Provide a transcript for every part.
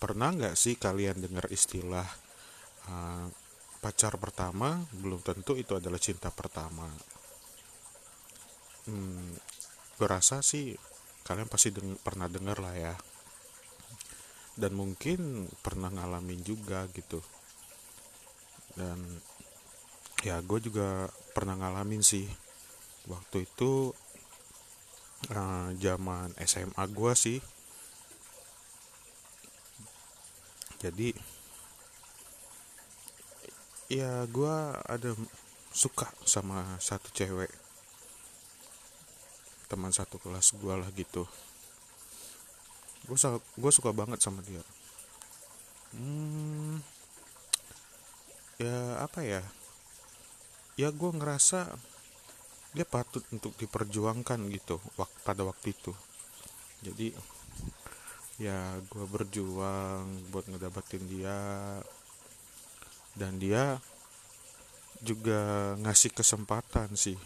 pernah nggak sih kalian dengar istilah uh, pacar pertama? Belum tentu itu adalah cinta pertama. Hmm, gue rasa sih kalian pasti deng pernah dengar lah ya. Dan mungkin pernah ngalamin juga gitu. Dan ya gue juga pernah ngalamin sih. Waktu itu uh, zaman SMA gue sih jadi ya gue ada suka sama satu cewek. Teman satu kelas gue lah gitu. Gue suka banget sama dia. Hmm, ya apa ya? Ya gue ngerasa dia patut untuk diperjuangkan gitu pada waktu itu. Jadi ya gue berjuang buat ngedapetin dia. Dan dia juga ngasih kesempatan sih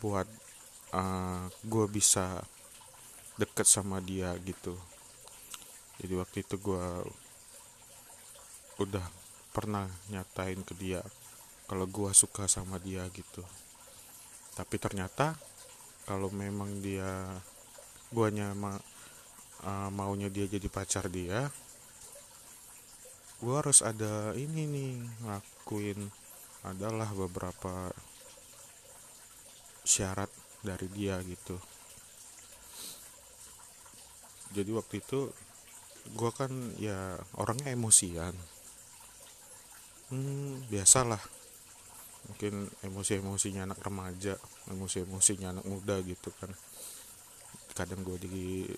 buat uh, eh, gue bisa deket sama dia gitu. Jadi waktu itu gue udah pernah nyatain ke dia kalau gue suka sama dia gitu. Tapi ternyata kalau memang dia guanya uh, maunya dia jadi pacar dia gue harus ada ini nih ngakuin adalah beberapa syarat dari dia gitu. Jadi waktu itu gue kan ya orangnya emosian. Hmm, biasalah. Mungkin emosi-emosinya anak remaja emosi-emosinya anak muda gitu kan. Kadang gue di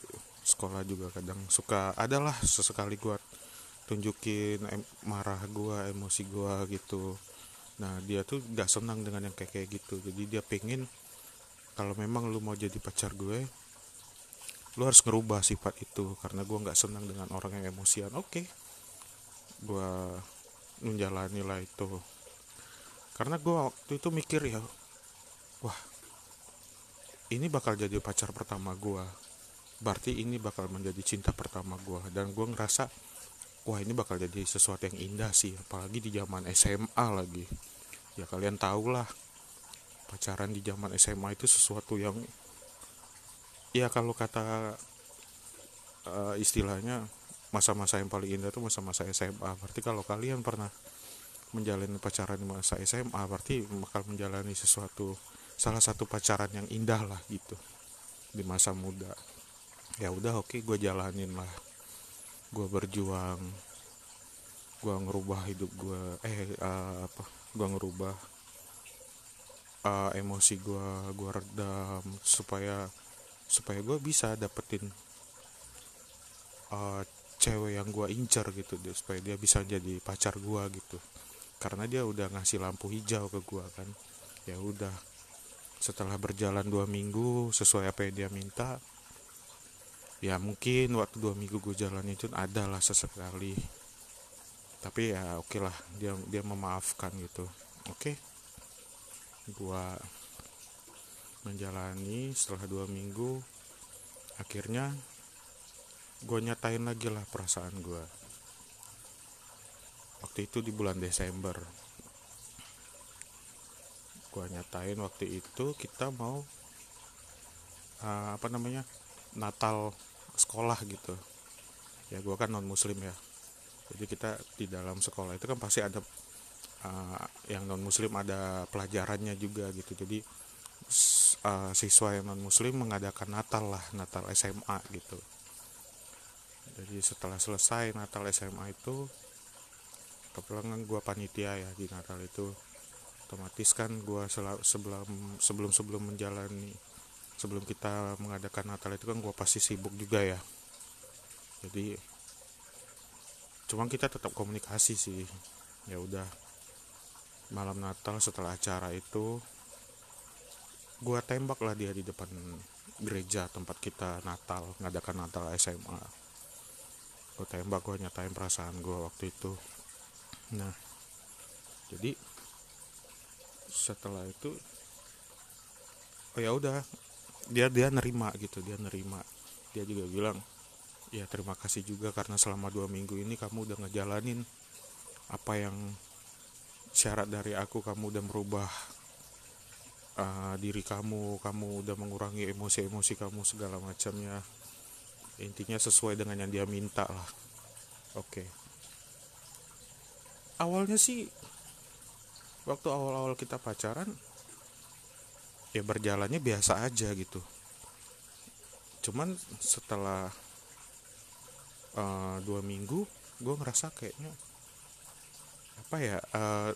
sekolah juga kadang suka adalah sesekali gue tunjukin em marah gue emosi gue gitu. Nah dia tuh gak senang dengan yang kayak kayak gitu. Jadi dia pengen kalau memang lu mau jadi pacar gue lu harus ngerubah sifat itu karena gue nggak senang dengan orang yang emosian. Oke okay. gue menjalani lah itu. Karena gue waktu itu mikir ya wah ini bakal jadi pacar pertama gue berarti ini bakal menjadi cinta pertama gue dan gue ngerasa wah ini bakal jadi sesuatu yang indah sih. Apalagi di zaman SMA lagi. Ya kalian tau lah pacaran di zaman SMA itu sesuatu yang ya kalau kata uh, istilahnya masa-masa yang paling indah itu masa-masa SMA berarti kalau kalian pernah menjalani pacaran di masa SMA berarti bakal menjalani sesuatu salah satu pacaran yang indah lah gitu di masa muda ya udah oke gue jalanin lah. Gue berjuang. Gue ngerubah hidup gue eh uh, apa? Gue ngerubah uh, emosi gue gue redam supaya supaya gue bisa dapetin uh, cewek yang gue incer gitu deh supaya dia bisa jadi pacar gue gitu. Karena dia udah ngasih lampu hijau ke gue kan. Ya udah setelah berjalan dua minggu sesuai apa yang dia minta ya mungkin waktu dua minggu gue jalan itu adalah sesekali. Tapi ya oke okay lah dia dia memaafkan gitu. Oke. Okay? gue menjalani setelah dua minggu akhirnya gue nyatain lagi lah perasaan gue waktu itu di bulan Desember. Gue nyatain waktu itu kita mau uh, apa namanya Natal sekolah gitu. Ya gue kan non muslim ya. Jadi kita di dalam sekolah itu kan pasti ada uh, yang non muslim ada pelajarannya juga gitu. Jadi uh, siswa yang non muslim mengadakan Natal lah Natal SMA gitu. Jadi setelah selesai Natal SMA itu kebetulan gue panitia ya di Natal itu. Otomatis kan gue sebelum sebelum sebelum menjalani sebelum kita mengadakan Natal itu kan gue pasti sibuk juga ya. Jadi cuma kita tetap komunikasi sih. Ya udah malam Natal setelah acara itu gue tembak lah dia di depan gereja tempat kita Natal ngadakan Natal SMA gue tembak gue nyatain perasaan gue waktu itu. Nah jadi setelah itu oh ya udah dia dia nerima gitu dia nerima. Dia juga bilang ya terima kasih juga karena selama dua minggu ini kamu udah ngejalanin apa yang syarat dari aku kamu udah merubah uh, diri kamu kamu udah mengurangi emosi-emosi kamu segala macamnya. Intinya sesuai dengan yang dia minta lah. Oke. Okay. awalnya sih waktu awal-awal kita pacaran ya berjalannya biasa aja gitu. Cuman setelah uh, dua minggu gue ngerasa kayaknya apa ya uh,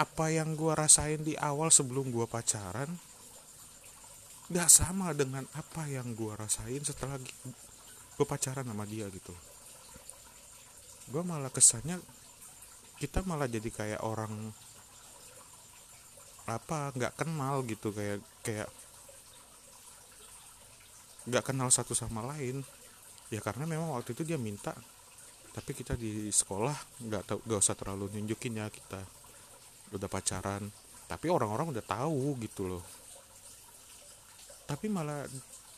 apa yang gue rasain di awal sebelum gue pacaran gak sama dengan apa yang gue rasain setelah gue pacaran sama dia gitu gue malah kesannya kita malah jadi kayak orang apa nggak kenal gitu kayak kayak nggak kenal satu sama lain. Ya karena memang waktu itu dia minta tapi kita di sekolah nggak tahu nggak usah terlalu nunjukin ya kita udah pacaran. Tapi orang-orang udah tahu gitu loh. Tapi malah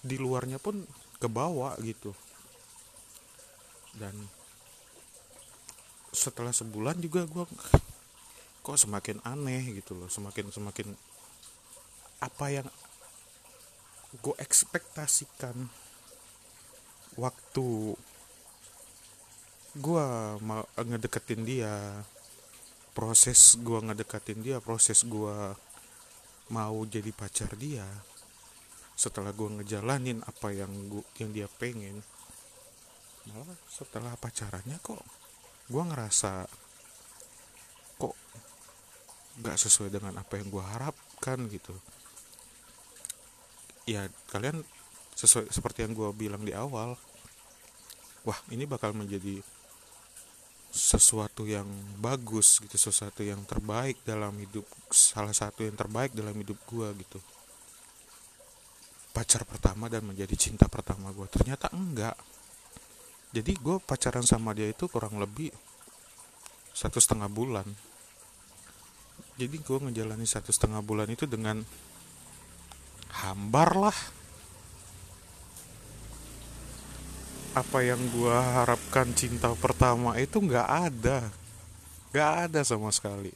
di luarnya pun kebawa gitu. Dan setelah sebulan juga gue kok semakin aneh gitu loh semakin semakin apa yang gue ekspektasikan waktu gue mau ngedeketin dia proses gue ngedeketin dia proses gue mau jadi pacar dia setelah gue ngejalanin apa yang gua, yang dia pengen malah setelah pacarannya kok gue ngerasa gak sesuai dengan apa yang gue harapkan gitu. Ya kalian sesuai seperti yang gue bilang di awal wah ini bakal menjadi sesuatu yang bagus gitu sesuatu yang terbaik dalam hidup salah satu yang terbaik dalam hidup gue gitu. Pacar pertama dan menjadi cinta pertama gue ternyata enggak. Jadi gue pacaran sama dia itu kurang lebih satu setengah bulan jadi gue ngejalani satu setengah bulan itu dengan hambar lah. Apa yang gue harapkan cinta pertama itu nggak ada. Nggak ada sama sekali.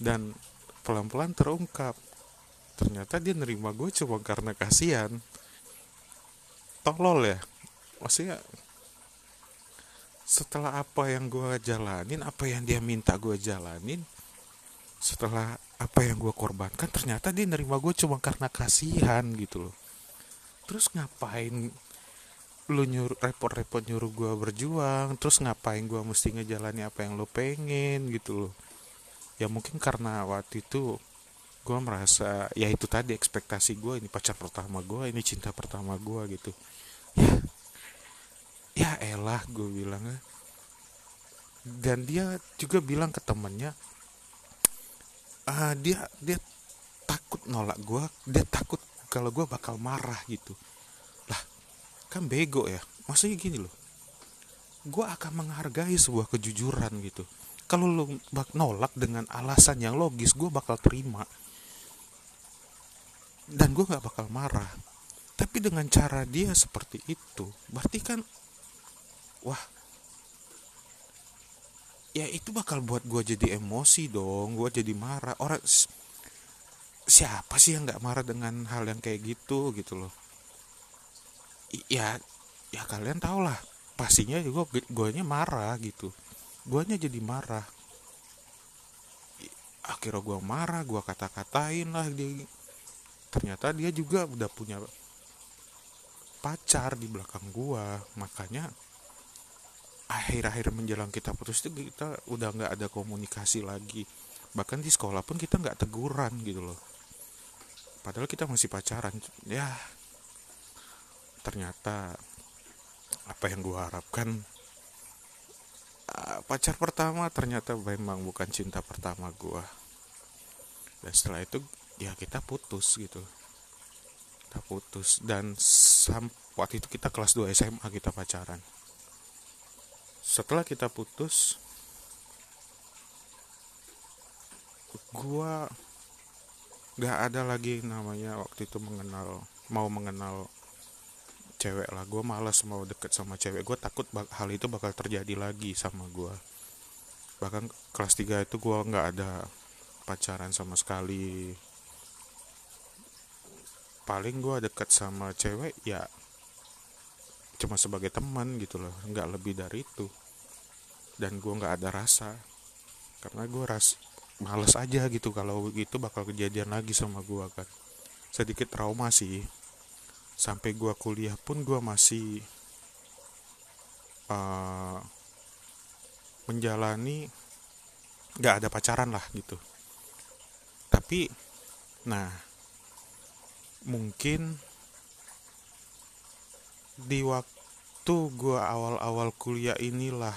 Dan pelan-pelan terungkap. Ternyata dia nerima gue cuma karena kasihan. Tolol ya. Maksudnya setelah apa yang gue jalanin apa yang dia minta gue jalanin setelah apa yang gue korbankan ternyata dia nerima gue cuma karena kasihan gitu loh. Terus ngapain lu nyuruh repot-repot nyuruh gue berjuang? Terus ngapain gue mesti ngejalani apa yang lo pengen gitu loh? Ya mungkin karena waktu itu gue merasa ya itu tadi ekspektasi gue ini pacar pertama gue ini cinta pertama gue gitu. Ya ya elah gue bilang dan dia juga bilang ke temennya uh, dia dia takut nolak gue dia takut kalau gue bakal marah gitu. Lah kan bego ya. Maksudnya gini loh. Gue akan menghargai sebuah kejujuran gitu. Kalau lo bak nolak dengan alasan yang logis gue bakal terima. Dan gue gak bakal marah. Tapi dengan cara dia seperti itu berarti kan wah ya itu bakal buat gue jadi emosi dong gue jadi marah. Orang siapa sih yang nggak marah dengan hal yang kayak gitu gitu loh? Ya ya kalian tau lah pastinya juga gue marah gitu. Gue jadi marah. Akhirnya gue marah gue kata-katain lah dia. Ternyata dia juga udah punya pacar di belakang gue makanya akhir-akhir menjelang kita putus itu kita udah nggak ada komunikasi lagi. Bahkan di sekolah pun kita nggak teguran gitu loh. Padahal kita masih pacaran. Ya ternyata apa yang gue harapkan ah, pacar pertama ternyata memang bukan cinta pertama gue dan setelah itu ya kita putus gitu. Kita putus dan waktu itu kita kelas 2 SMA kita pacaran setelah kita putus gua gak ada lagi namanya waktu itu mengenal mau mengenal cewek lah. Gue malas mau deket sama cewek. Gue takut hal itu bakal terjadi lagi sama gue bahkan kelas 3 itu gue nggak ada pacaran sama sekali. Paling gue deket sama cewek ya cuma sebagai teman gitu loh nggak lebih dari itu. Dan gue nggak ada rasa karena gue ras males aja gitu kalau gitu bakal kejadian lagi sama gue kan. Sedikit trauma sih. Sampai gue kuliah pun gue masih uh, menjalani nggak ada pacaran lah gitu. Tapi nah mungkin di waktu gue awal-awal kuliah inilah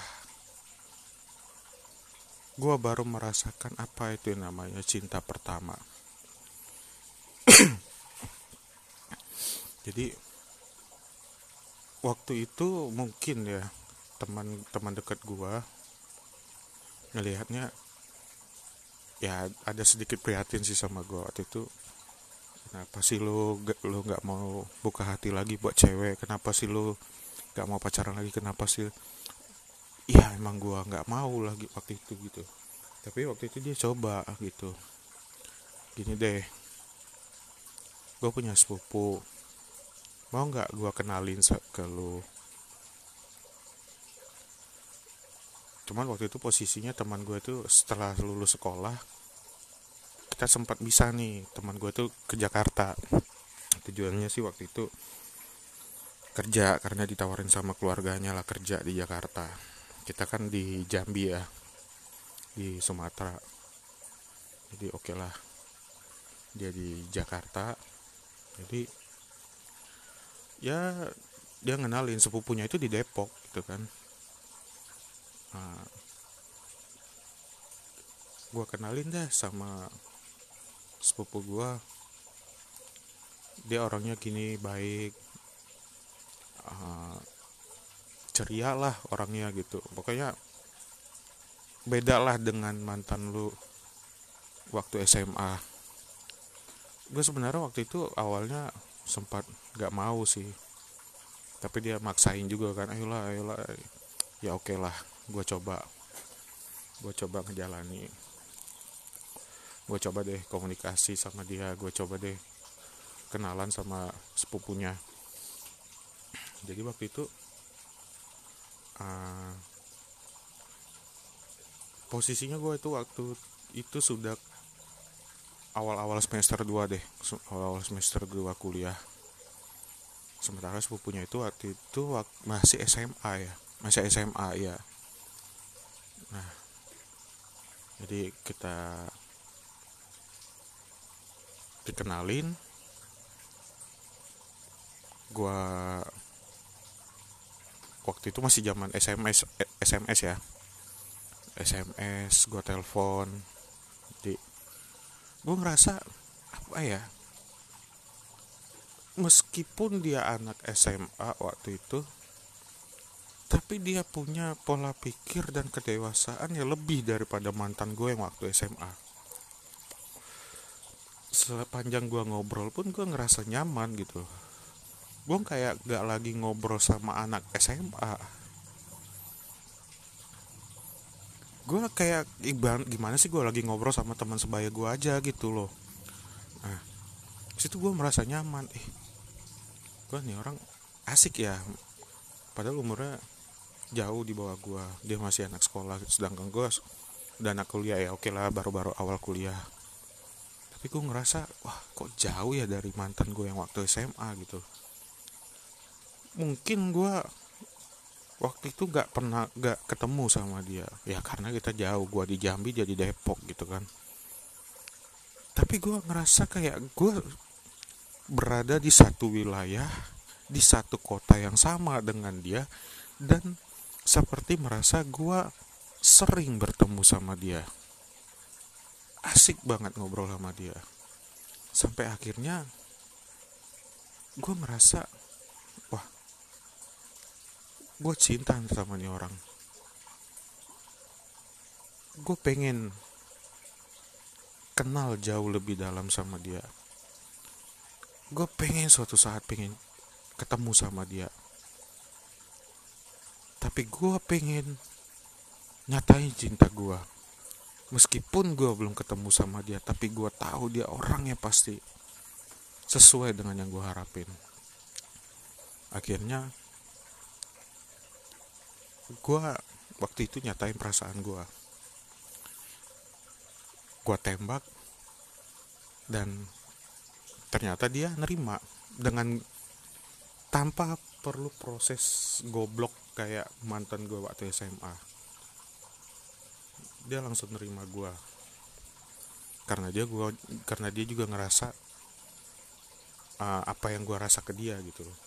gue baru merasakan apa itu namanya cinta pertama. Jadi waktu itu mungkin ya teman-teman dekat gua ngelihatnya ya ada sedikit prihatin sih sama gua waktu itu kenapa sih lo lo nggak mau buka hati lagi buat cewek? Kenapa sih lo nggak mau pacaran lagi? Kenapa sih? Ya emang gua nggak mau lagi waktu itu gitu. Tapi waktu itu dia coba gitu. Gini deh. Gue punya sepupu. Mau nggak gue kenalin ke lu? Cuman waktu itu posisinya teman gue tuh setelah lulus sekolah kita sempat bisa nih teman gue tuh ke Jakarta. Tujuannya sih waktu itu kerja karena ditawarin sama keluarganya lah kerja di Jakarta. Kita kan di Jambi ya di Sumatera. Jadi oke okay lah dia di Jakarta. Jadi ya dia ngenalin sepupunya itu di Depok gitu kan. Nah, gue kenalin deh sama sepupu gue dia orangnya gini baik uh, ceria lah orangnya gitu. Pokoknya beda lah dengan mantan lu waktu SMA gue sebenarnya waktu itu awalnya sempat nggak mau sih tapi dia maksain juga kan ayolah ayolah ya oke okay lah gue coba gue coba ngejalani gue coba deh komunikasi sama dia gue coba deh kenalan sama sepupunya. Jadi waktu itu uh, posisinya gue itu waktu itu sudah awal-awal semester 2 deh awal-awal semester 2 kuliah. Sementara sepupunya itu waktu itu masih SMA ya masih SMA ya nah jadi kita dikenalin gua waktu itu masih zaman SMS SMS ya. SMS gua telepon di gue ngerasa apa ya meskipun dia anak SMA waktu itu tapi dia punya pola pikir dan kedewasaan yang lebih daripada mantan gue yang waktu SMA sepanjang gue ngobrol pun gue ngerasa nyaman gitu. Gue kayak gak lagi ngobrol sama anak SMA gue kayak gimana sih gue lagi ngobrol sama teman sebaya gue aja gitu loh. Nah situ gue merasa nyaman. Eh gue nih orang asik ya. Padahal umurnya jauh di bawah gue dia masih anak sekolah sedangkan gue udah anak kuliah ya oke lah baru-baru awal kuliah tapi gue ngerasa wah kok jauh ya dari mantan gue yang waktu SMA gitu. Mungkin gue waktu itu gak pernah gak ketemu sama dia. Ya karena kita jauh gue di Jambi jadi Depok gitu kan. Tapi gue ngerasa kayak gue berada di satu wilayah di satu kota yang sama dengan dia dan seperti merasa gue sering bertemu sama dia asik banget ngobrol sama dia. Sampai akhirnya gue merasa gue cinta sama nih orang. Gue pengen kenal jauh lebih dalam sama dia. Gue pengen suatu saat pengen ketemu sama dia. Tapi gue pengen nyatain cinta gue meskipun gue belum ketemu sama dia tapi gue tahu dia orangnya pasti sesuai dengan yang gue harapin. Akhirnya gue waktu itu nyatain perasaan gue gue tembak dan ternyata dia nerima dengan tanpa perlu proses goblok kayak mantan gue waktu SMA dia langsung nerima gue karena dia gua karena dia juga ngerasa uh, apa yang gue rasa ke dia gitu loh.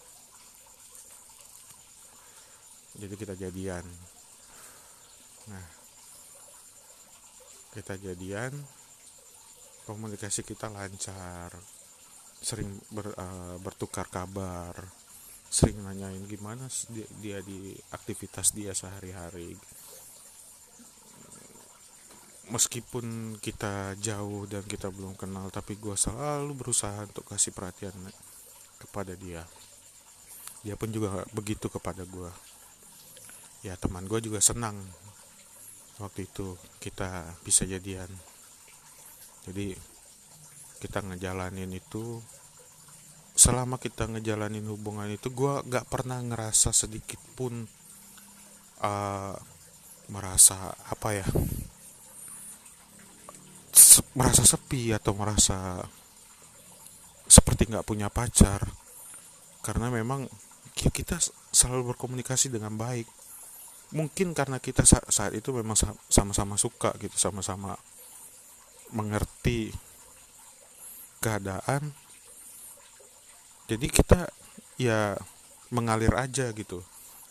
Jadi kita jadian. Nah kita jadian komunikasi kita lancar sering ber, uh, bertukar kabar sering nanyain gimana dia, dia di aktivitas dia sehari-hari meskipun kita jauh dan kita belum kenal tapi gue selalu berusaha untuk kasih perhatian kepada dia. Dia pun juga begitu kepada gue ya teman gue juga senang waktu itu kita bisa jadian. Jadi kita ngejalanin itu selama kita ngejalanin hubungan itu gue gak pernah ngerasa sedikit pun uh, merasa apa ya merasa sepi atau merasa seperti nggak punya pacar. Karena memang kita selalu berkomunikasi dengan baik. Mungkin karena kita saat itu memang sama-sama suka gitu sama-sama mengerti keadaan. Jadi kita ya mengalir aja gitu.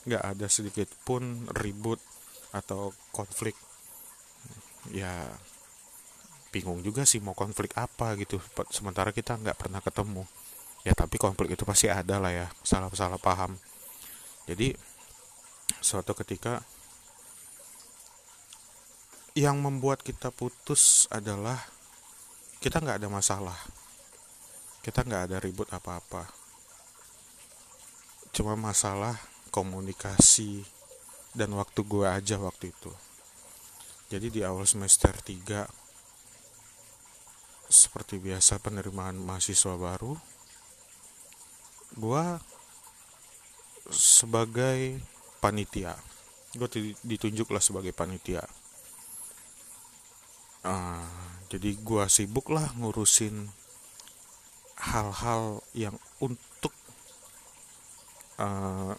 Nggak ada sedikit pun ribut atau konflik. Ya bingung juga sih mau konflik apa gitu. Sementara kita nggak pernah ketemu. Ya tapi konflik itu pasti ada lah ya. Salah-salah paham. Jadi suatu ketika yang membuat kita putus adalah kita nggak ada masalah. Kita nggak ada ribut apa-apa. Cuma masalah komunikasi dan waktu gue aja waktu itu. Jadi di awal semester 3 seperti biasa penerimaan mahasiswa baru gua sebagai panitia. Gue ditunjuk lah sebagai panitia. Uh, jadi gue sibuk lah ngurusin hal-hal yang untuk uh,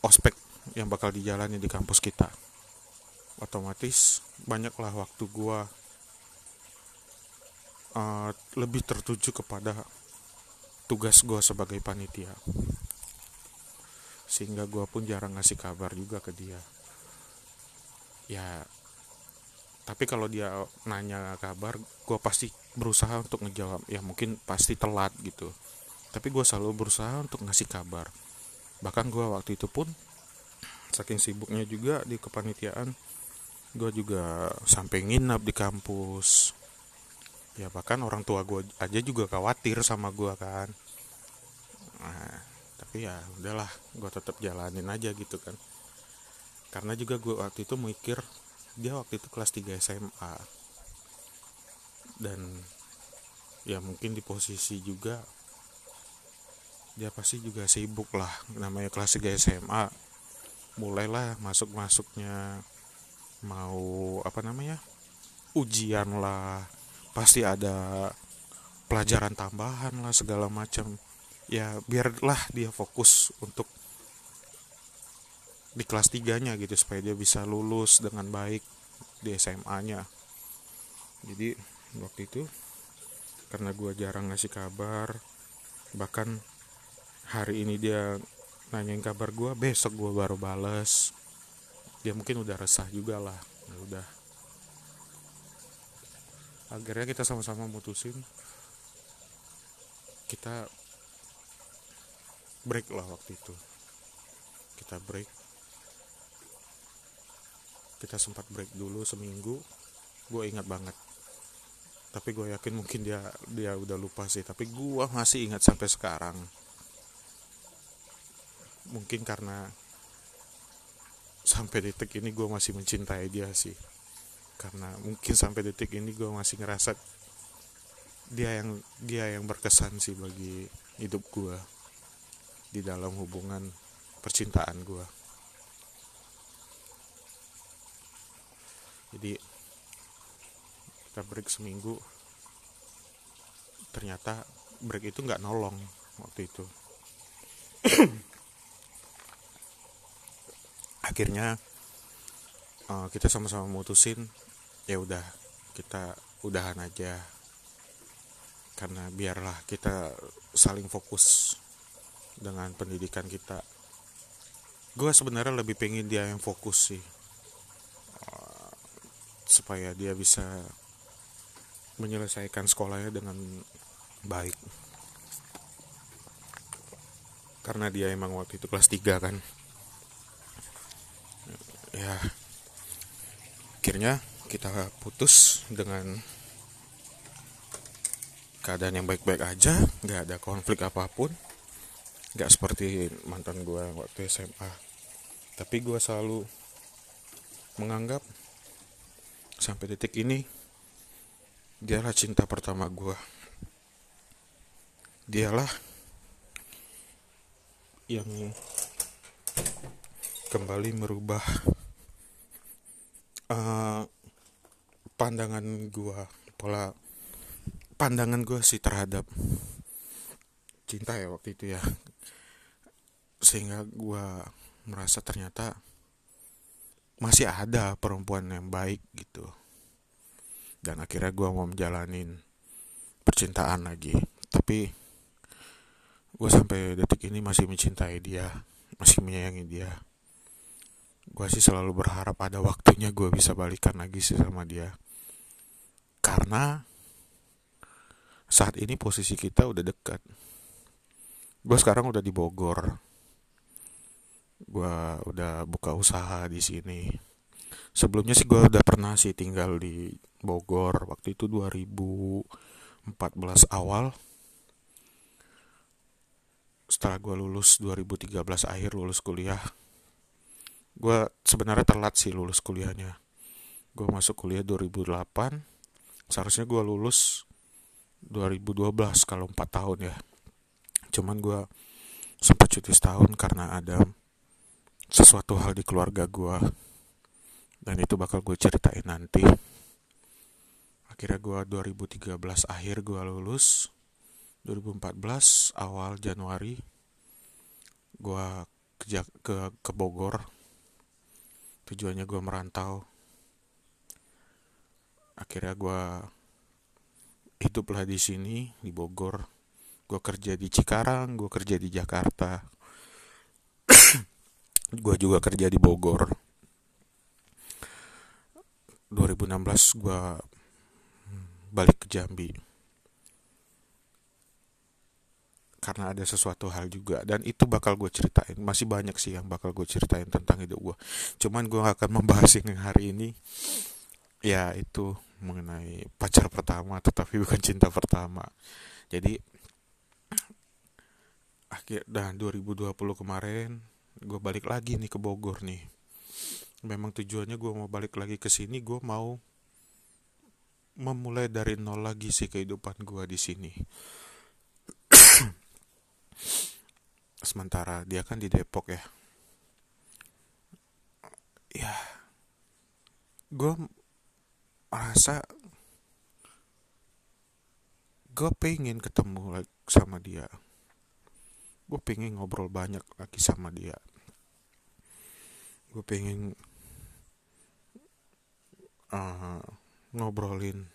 ospek yang bakal dijalani di kampus kita. Otomatis banyaklah waktu gue uh, lebih tertuju kepada tugas gue sebagai panitia. Sehingga gue pun jarang ngasih kabar juga ke dia. Ya tapi kalau dia nanya kabar gue pasti berusaha untuk ngejawab. Ya mungkin pasti telat gitu. Tapi gue selalu berusaha untuk ngasih kabar. Bahkan gue waktu itu pun saking sibuknya juga di kepanitiaan gue juga sampai nginap di kampus ya bahkan orang tua gue aja juga khawatir sama gue kan. Nah, tapi ya udahlah gue tetap jalanin aja gitu kan. Karena juga gue waktu itu mikir dia waktu itu kelas 3 SMA dan ya mungkin di posisi juga dia pasti juga sibuk lah namanya kelas 3 SMA mulailah masuk masuknya mau apa namanya ujian lah pasti ada pelajaran tambahan lah segala macam. Ya biarlah dia fokus untuk di kelas 3 nya gitu supaya dia bisa lulus dengan baik di SMA nya jadi waktu itu karena gue jarang ngasih kabar bahkan hari ini dia nanyain kabar gue besok gue baru bales. Dia mungkin udah resah juga lah. Ya udah akhirnya kita sama-sama mutusin kita break lah waktu itu. Kita break. Kita sempat break dulu seminggu. Gue ingat banget. Tapi gue yakin mungkin dia dia udah lupa sih. Tapi gue masih ingat sampai sekarang. Mungkin karena sampai detik ini gue masih mencintai dia sih karena mungkin sampai detik ini gue masih ngerasa dia yang dia yang berkesan sih bagi hidup gue di dalam hubungan percintaan gue jadi kita break seminggu. Ternyata break itu nggak nolong waktu itu. Akhirnya uh, kita sama-sama mutusin ya udah kita udahan aja. Karena biarlah kita saling fokus dengan pendidikan kita. Gue sebenarnya lebih pengen dia yang fokus sih. Uh, supaya dia bisa menyelesaikan sekolahnya dengan baik. Karena dia emang waktu itu kelas 3 kan. Ya akhirnya kita putus dengan keadaan yang baik-baik aja nggak ada konflik apa pun. Nggak seperti mantan gue waktu SMA tapi gue selalu menganggap sampai detik ini dialah cinta pertama gue dialah yang kembali merubah uh, pandangan gue pola pandangan gue sih terhadap cinta ya waktu itu ya. Sehingga gue merasa ternyata masih ada perempuan yang baik gitu. Dan akhirnya gue mau menjalanin percintaan lagi. Tapi gue sampai detik ini masih mencintai dia masih menyayangi dia gue sih selalu berharap ada waktunya gue bisa balikan lagi sih sama dia. Karena saat ini posisi kita udah dekat. Gue sekarang udah di Bogor. Gue udah buka usaha di sini. Sebelumnya sih gue udah pernah sih tinggal di Bogor waktu itu 2014 awal. Setelah gue lulus 2013 akhir lulus kuliah gue sebenarnya telat sih lulus kuliahnya. Gue masuk kuliah 2008 seharusnya gue lulus 2012 kalau 4 tahun ya. Cuman gue sempat cuti setahun karena ada sesuatu hal di keluarga gue dan itu bakal gue ceritain nanti. Akhirnya gue 2013 akhir gue lulus. 2014 awal Januari gue ke, ke, ke Bogor tujuannya gue merantau. Akhirnya gue hiduplah di sini di Bogor. Gue kerja di Cikarang gue kerja di Jakarta. Gue juga kerja di Bogor. 2016 gue balik ke Jambi karena ada sesuatu hal juga. Dan itu bakal gue ceritain. Masih banyak sih yang bakal gue ceritain tentang hidup gue cuman gue akan membahas yang hari ini. Ya itu mengenai pacar pertama tetapi bukan cinta pertama. Jadi akhir dan 2020 kemarin gue balik lagi nih ke Bogor nih. Memang tujuannya gue mau balik lagi ke sini gue mau memulai dari nol lagi sih kehidupan gue di sini sementara dia kan di Depok ya. Ya gue merasa gue pengen ketemu sama dia. Gue pengen ngobrol banyak lagi sama dia. Gue pengen uh, ngobrolin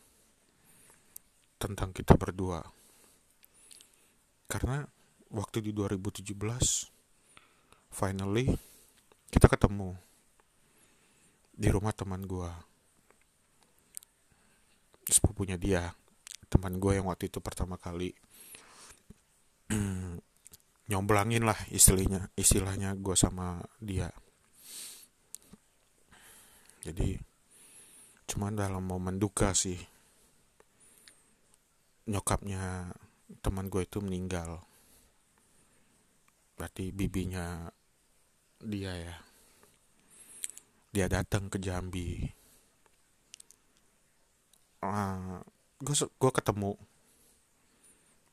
tentang kita berdua. Karena waktu di 2017 finally kita ketemu di rumah teman gue sepupunya dia teman gue yang waktu itu pertama kali. Nyomblangin lah istilahnya istilahnya gue sama dia. Jadi cuman dalam momen duka sih nyokapnya teman gue itu meninggal berarti bibinya dia ya. Dia datang ke Jambi. Uh, ah, gue gue ketemu.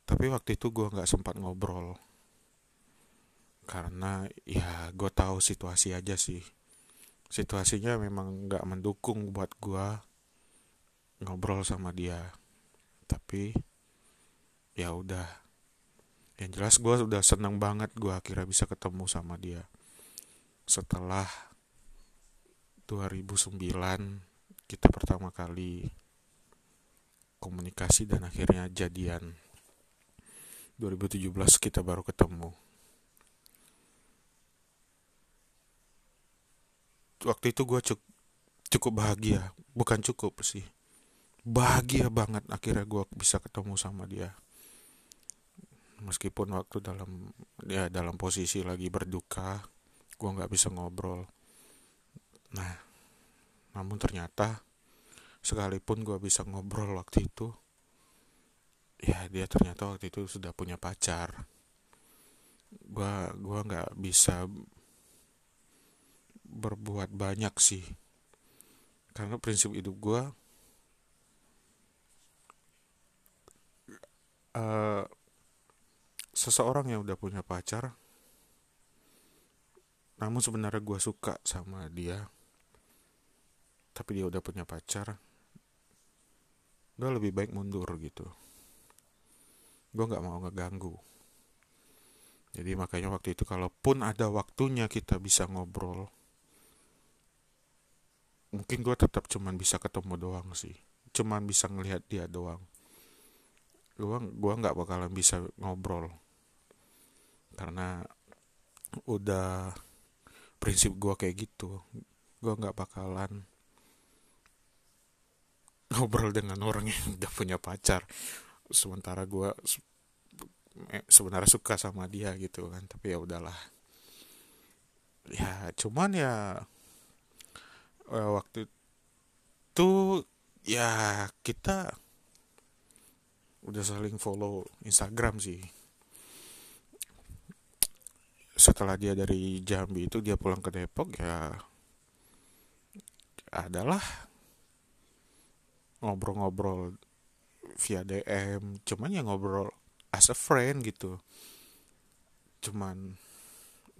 Tapi waktu itu gue nggak sempat ngobrol. Karena ya gue tahu situasi aja sih. Situasinya memang nggak mendukung buat gue ngobrol sama dia. Tapi ya udah yang jelas gue udah seneng banget gue akhirnya bisa ketemu sama dia setelah 2009 kita pertama kali komunikasi dan akhirnya jadian. 2017 kita baru ketemu. Waktu itu gue cukup cukup bahagia bukan cukup sih bahagia banget akhirnya gue bisa ketemu sama dia meskipun waktu dalam ya dalam posisi lagi berduka gue nggak bisa ngobrol. Nah namun ternyata sekalipun gue bisa ngobrol waktu itu ya dia ternyata waktu itu sudah punya pacar. Gue gua nggak bisa berbuat banyak sih. Karena prinsip hidup gue uh, seseorang yang udah punya pacar namun sebenarnya gue suka sama dia tapi dia udah punya pacar gue lebih baik mundur gitu. Gue nggak mau ngeganggu. Jadi makanya waktu itu kalaupun ada waktunya kita bisa ngobrol mungkin gue tetap cuman bisa ketemu doang sih. Cuman bisa ngelihat dia doang. Gue gua nggak bakalan bisa ngobrol karena udah prinsip gue kayak gitu gue nggak bakalan ngobrol dengan orang yang udah punya pacar. Sementara gue eh, sebenarnya suka sama dia gitu kan tapi ya udahlah. Ya cuman ya eh, waktu itu ya kita udah saling follow Instagram sih setelah dia dari Jambi itu dia pulang ke Depok ya adalah ngobrol-ngobrol via DM cuman ya ngobrol as a friend gitu. Cuman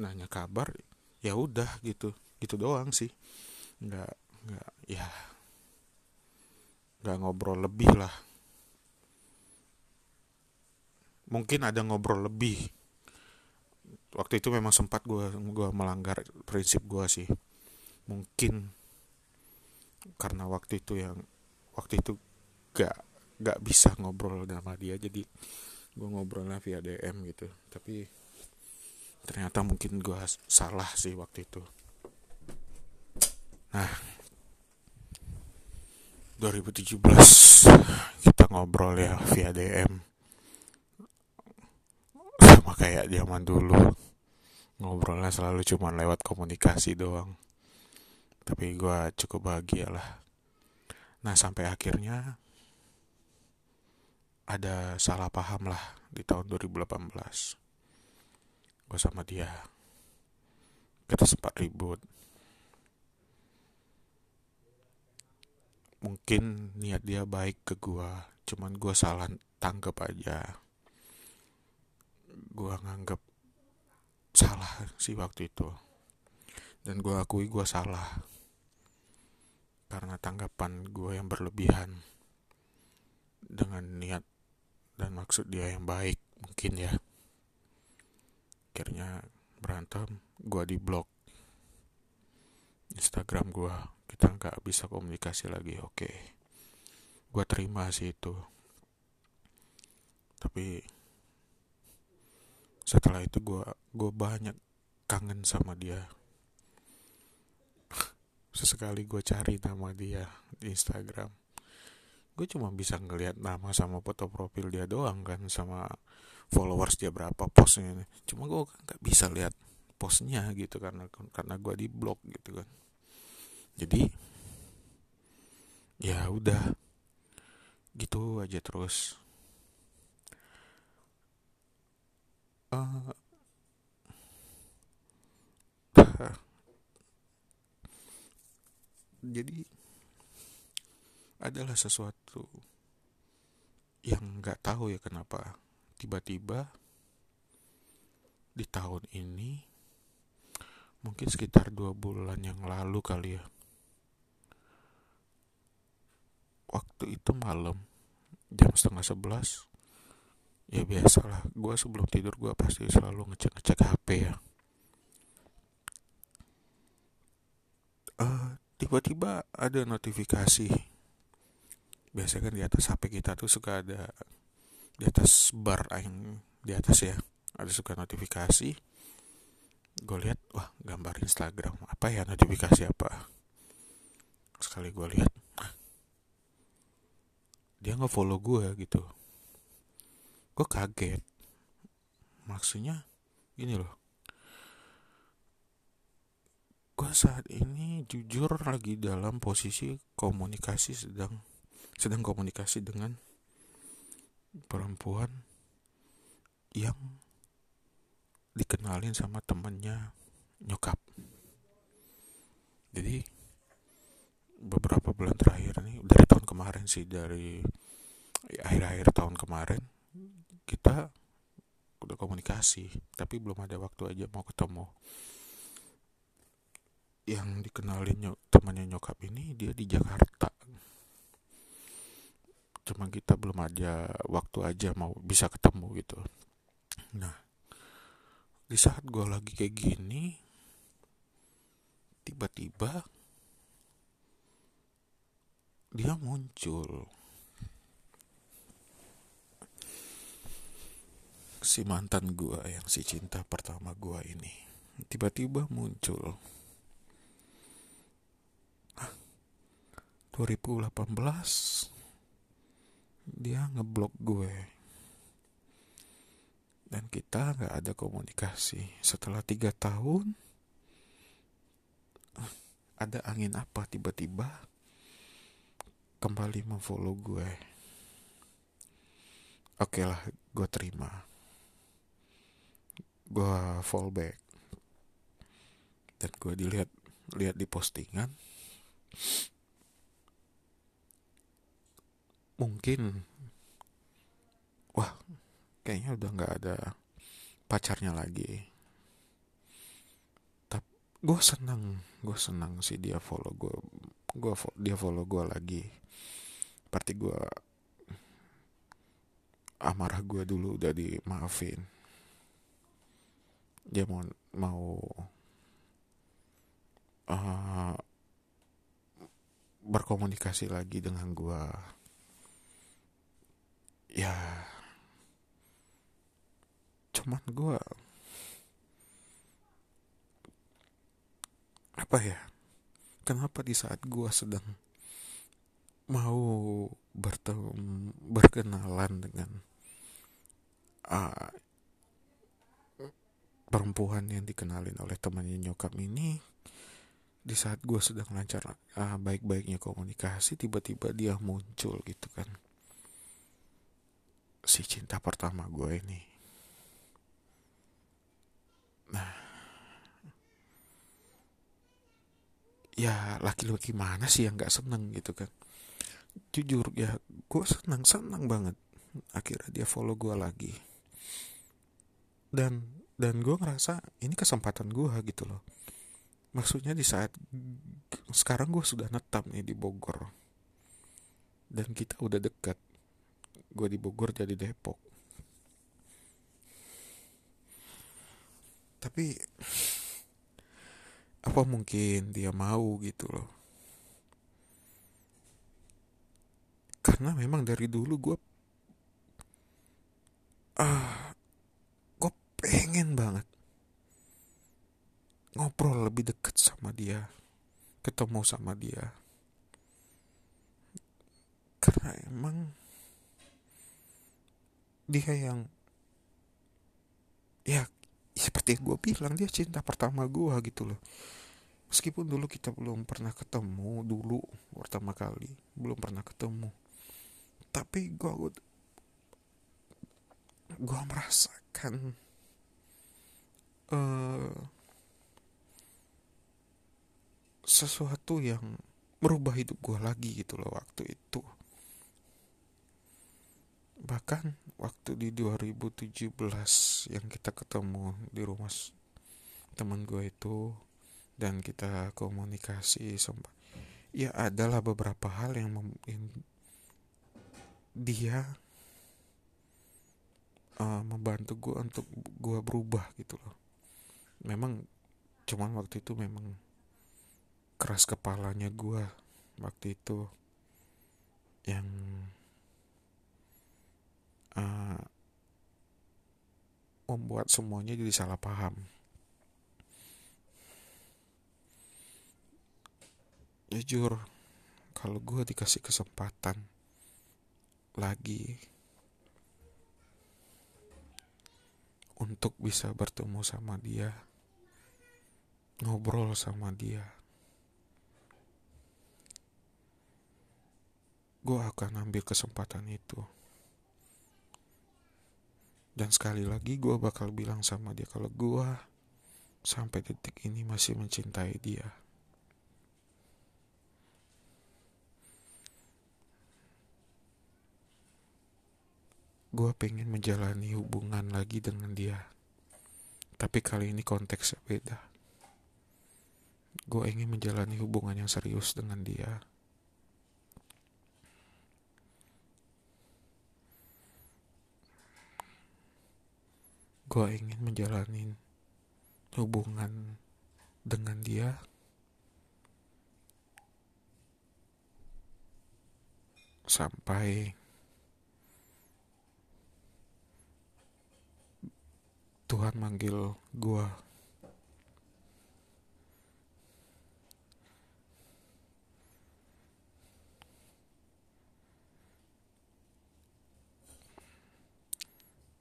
nanya kabar ya udah gitu gitu doang sih. Nggak nggak ya nggak ngobrol lebih lah. Mungkin ada ngobrol lebih waktu itu memang sempat gue gua melanggar prinsip gue sih. Mungkin karena waktu itu yang waktu itu gak gak bisa ngobrol sama dia jadi gue ngobrolnya via DM gitu. Tapi ternyata mungkin gue salah sih waktu itu. Nah 2017 kita ngobrol ya via DM sama kayak zaman dulu ngobrolnya selalu cuma lewat komunikasi doang. Tapi gue cukup bahagia lah. Nah sampai akhirnya ada salah paham lah di tahun 2018 gue sama dia kita sempat ribut. Mungkin niat dia baik ke gue cuman gue salah tangkap aja. Gue nganggap salah sih waktu itu. Dan gue akui gue salah. Karena tanggapan gue yang berlebihan. Dengan niat dan maksud dia yang baik mungkin ya. Akhirnya berantem gue di blok Instagram gue kita nggak bisa komunikasi lagi oke. Gue terima sih itu. Tapi setelah itu gue gue banyak kangen sama dia. Sesekali gue cari nama dia di Instagram. Gue cuma bisa ngelihat nama sama foto profil dia doang kan sama followers dia berapa postnya cuma gue nggak bisa lihat postnya gitu karena karena gue di blog gitu kan. Jadi ya udah. Gitu aja terus uh, jadi adalah sesuatu yang nggak tahu ya kenapa tiba-tiba di tahun ini mungkin sekitar dua bulan yang lalu kali ya waktu itu malam jam setengah sebelas ya biasalah gue sebelum tidur gue pasti selalu ngecek ngecek HP ya. Uh, tiba-tiba ada notifikasi. Biasa kan di atas HP kita tuh suka ada di atas bar yang di atas ya ada suka notifikasi. Gue lihat wah gambar Instagram apa ya notifikasi apa? Sekali gue lihat dia nggak follow gue gitu gue kaget. Maksudnya gini loh. Gue saat ini jujur lagi dalam posisi komunikasi sedang sedang komunikasi dengan perempuan yang dikenalin sama temennya nyokap. Jadi beberapa bulan terakhir nih dari tahun kemarin sih dari akhir-akhir tahun kemarin kita udah komunikasi tapi belum ada waktu aja mau ketemu. Yang dikenalin nyok, temannya nyokap ini dia di Jakarta. Cuma kita belum ada waktu aja mau bisa ketemu gitu. Nah di saat gue lagi kayak gini tiba-tiba dia muncul si mantan gua yang si cinta pertama gua ini. Tiba-tiba muncul. 2018 dia ngeblok gue. Dan kita nggak ada komunikasi. Setelah tiga tahun ada angin apa tiba-tiba kembali memfollow gue. Oke lah gue terima gue fallback. Dan gue dilihat lihat di postingan. Mungkin wah kayaknya udah nggak ada pacarnya lagi. Tapi gue senang gue senang sih dia follow gue gue dia follow gue lagi. Berarti gue amarah gue dulu udah dimaafin dia mau mau uh, berkomunikasi lagi dengan gue ya cuman gue apa ya kenapa di saat gue sedang mau bertemu berkenalan dengan uh, perempuan yang dikenalin oleh temannya nyokap ini di saat gue sedang lancar uh, baik-baiknya komunikasi tiba-tiba dia muncul gitu kan. Si cinta pertama gue ini. Nah. Ya laki-laki mana sih yang nggak seneng gitu kan? Jujur ya gue senang senang banget. Akhirnya dia follow gue lagi. Dan dan gue ngerasa ini kesempatan gue gitu loh. Maksudnya di saat sekarang gue sudah netap nih di Bogor. Dan kita udah dekat. Gue di Bogor jadi Depok. Tapi apa mungkin dia mau gitu loh? Karena memang dari dulu gue ah pengen banget ngobrol lebih deket sama dia ketemu sama dia. Karena emang dia yang ya seperti gue bilang dia cinta pertama gue gitu loh. Meskipun dulu kita belum pernah ketemu dulu pertama kali belum pernah ketemu. Tapi gue gue merasakan uh, sesuatu yang merubah hidup gue lagi gitu loh waktu itu. Bahkan waktu di 2017 yang kita ketemu di rumah teman gue itu dan kita komunikasi sempat ya adalah beberapa hal yang, mem, yang dia uh, membantu gue untuk gue berubah gitu loh memang cuman waktu itu memang keras kepalanya gue waktu itu yang uh, membuat semuanya jadi salah paham. Jujur, kalau gue dikasih kesempatan lagi untuk bisa bertemu sama dia, ngobrol sama dia, gue akan ambil kesempatan itu. Dan sekali lagi gue bakal bilang sama dia kalau gue sampai detik ini masih mencintai dia. Gue pengen menjalani hubungan lagi dengan dia. Tapi kali ini konteksnya beda. Gue ingin menjalani hubungan yang serius dengan dia. gue ingin menjalani hubungan dengan dia sampai Tuhan manggil gue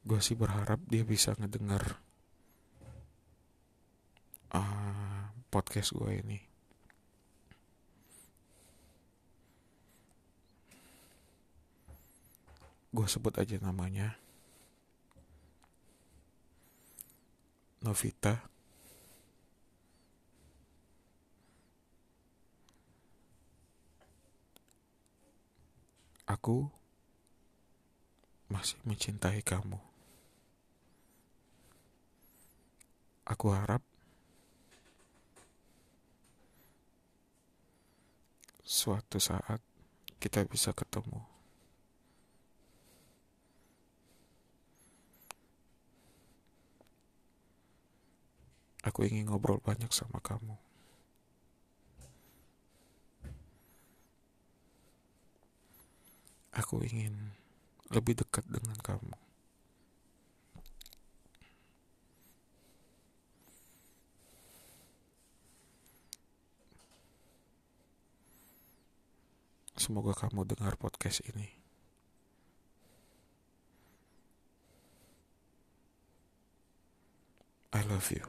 gue sih berharap dia bisa ngedengar uh, podcast gue ini gue sebut aja namanya Novita aku masih mencintai kamu. Aku harap suatu saat kita bisa ketemu. Aku ingin ngobrol banyak sama kamu. Aku ingin lebih dekat dengan kamu. Semoga kamu dengar podcast ini. I love you.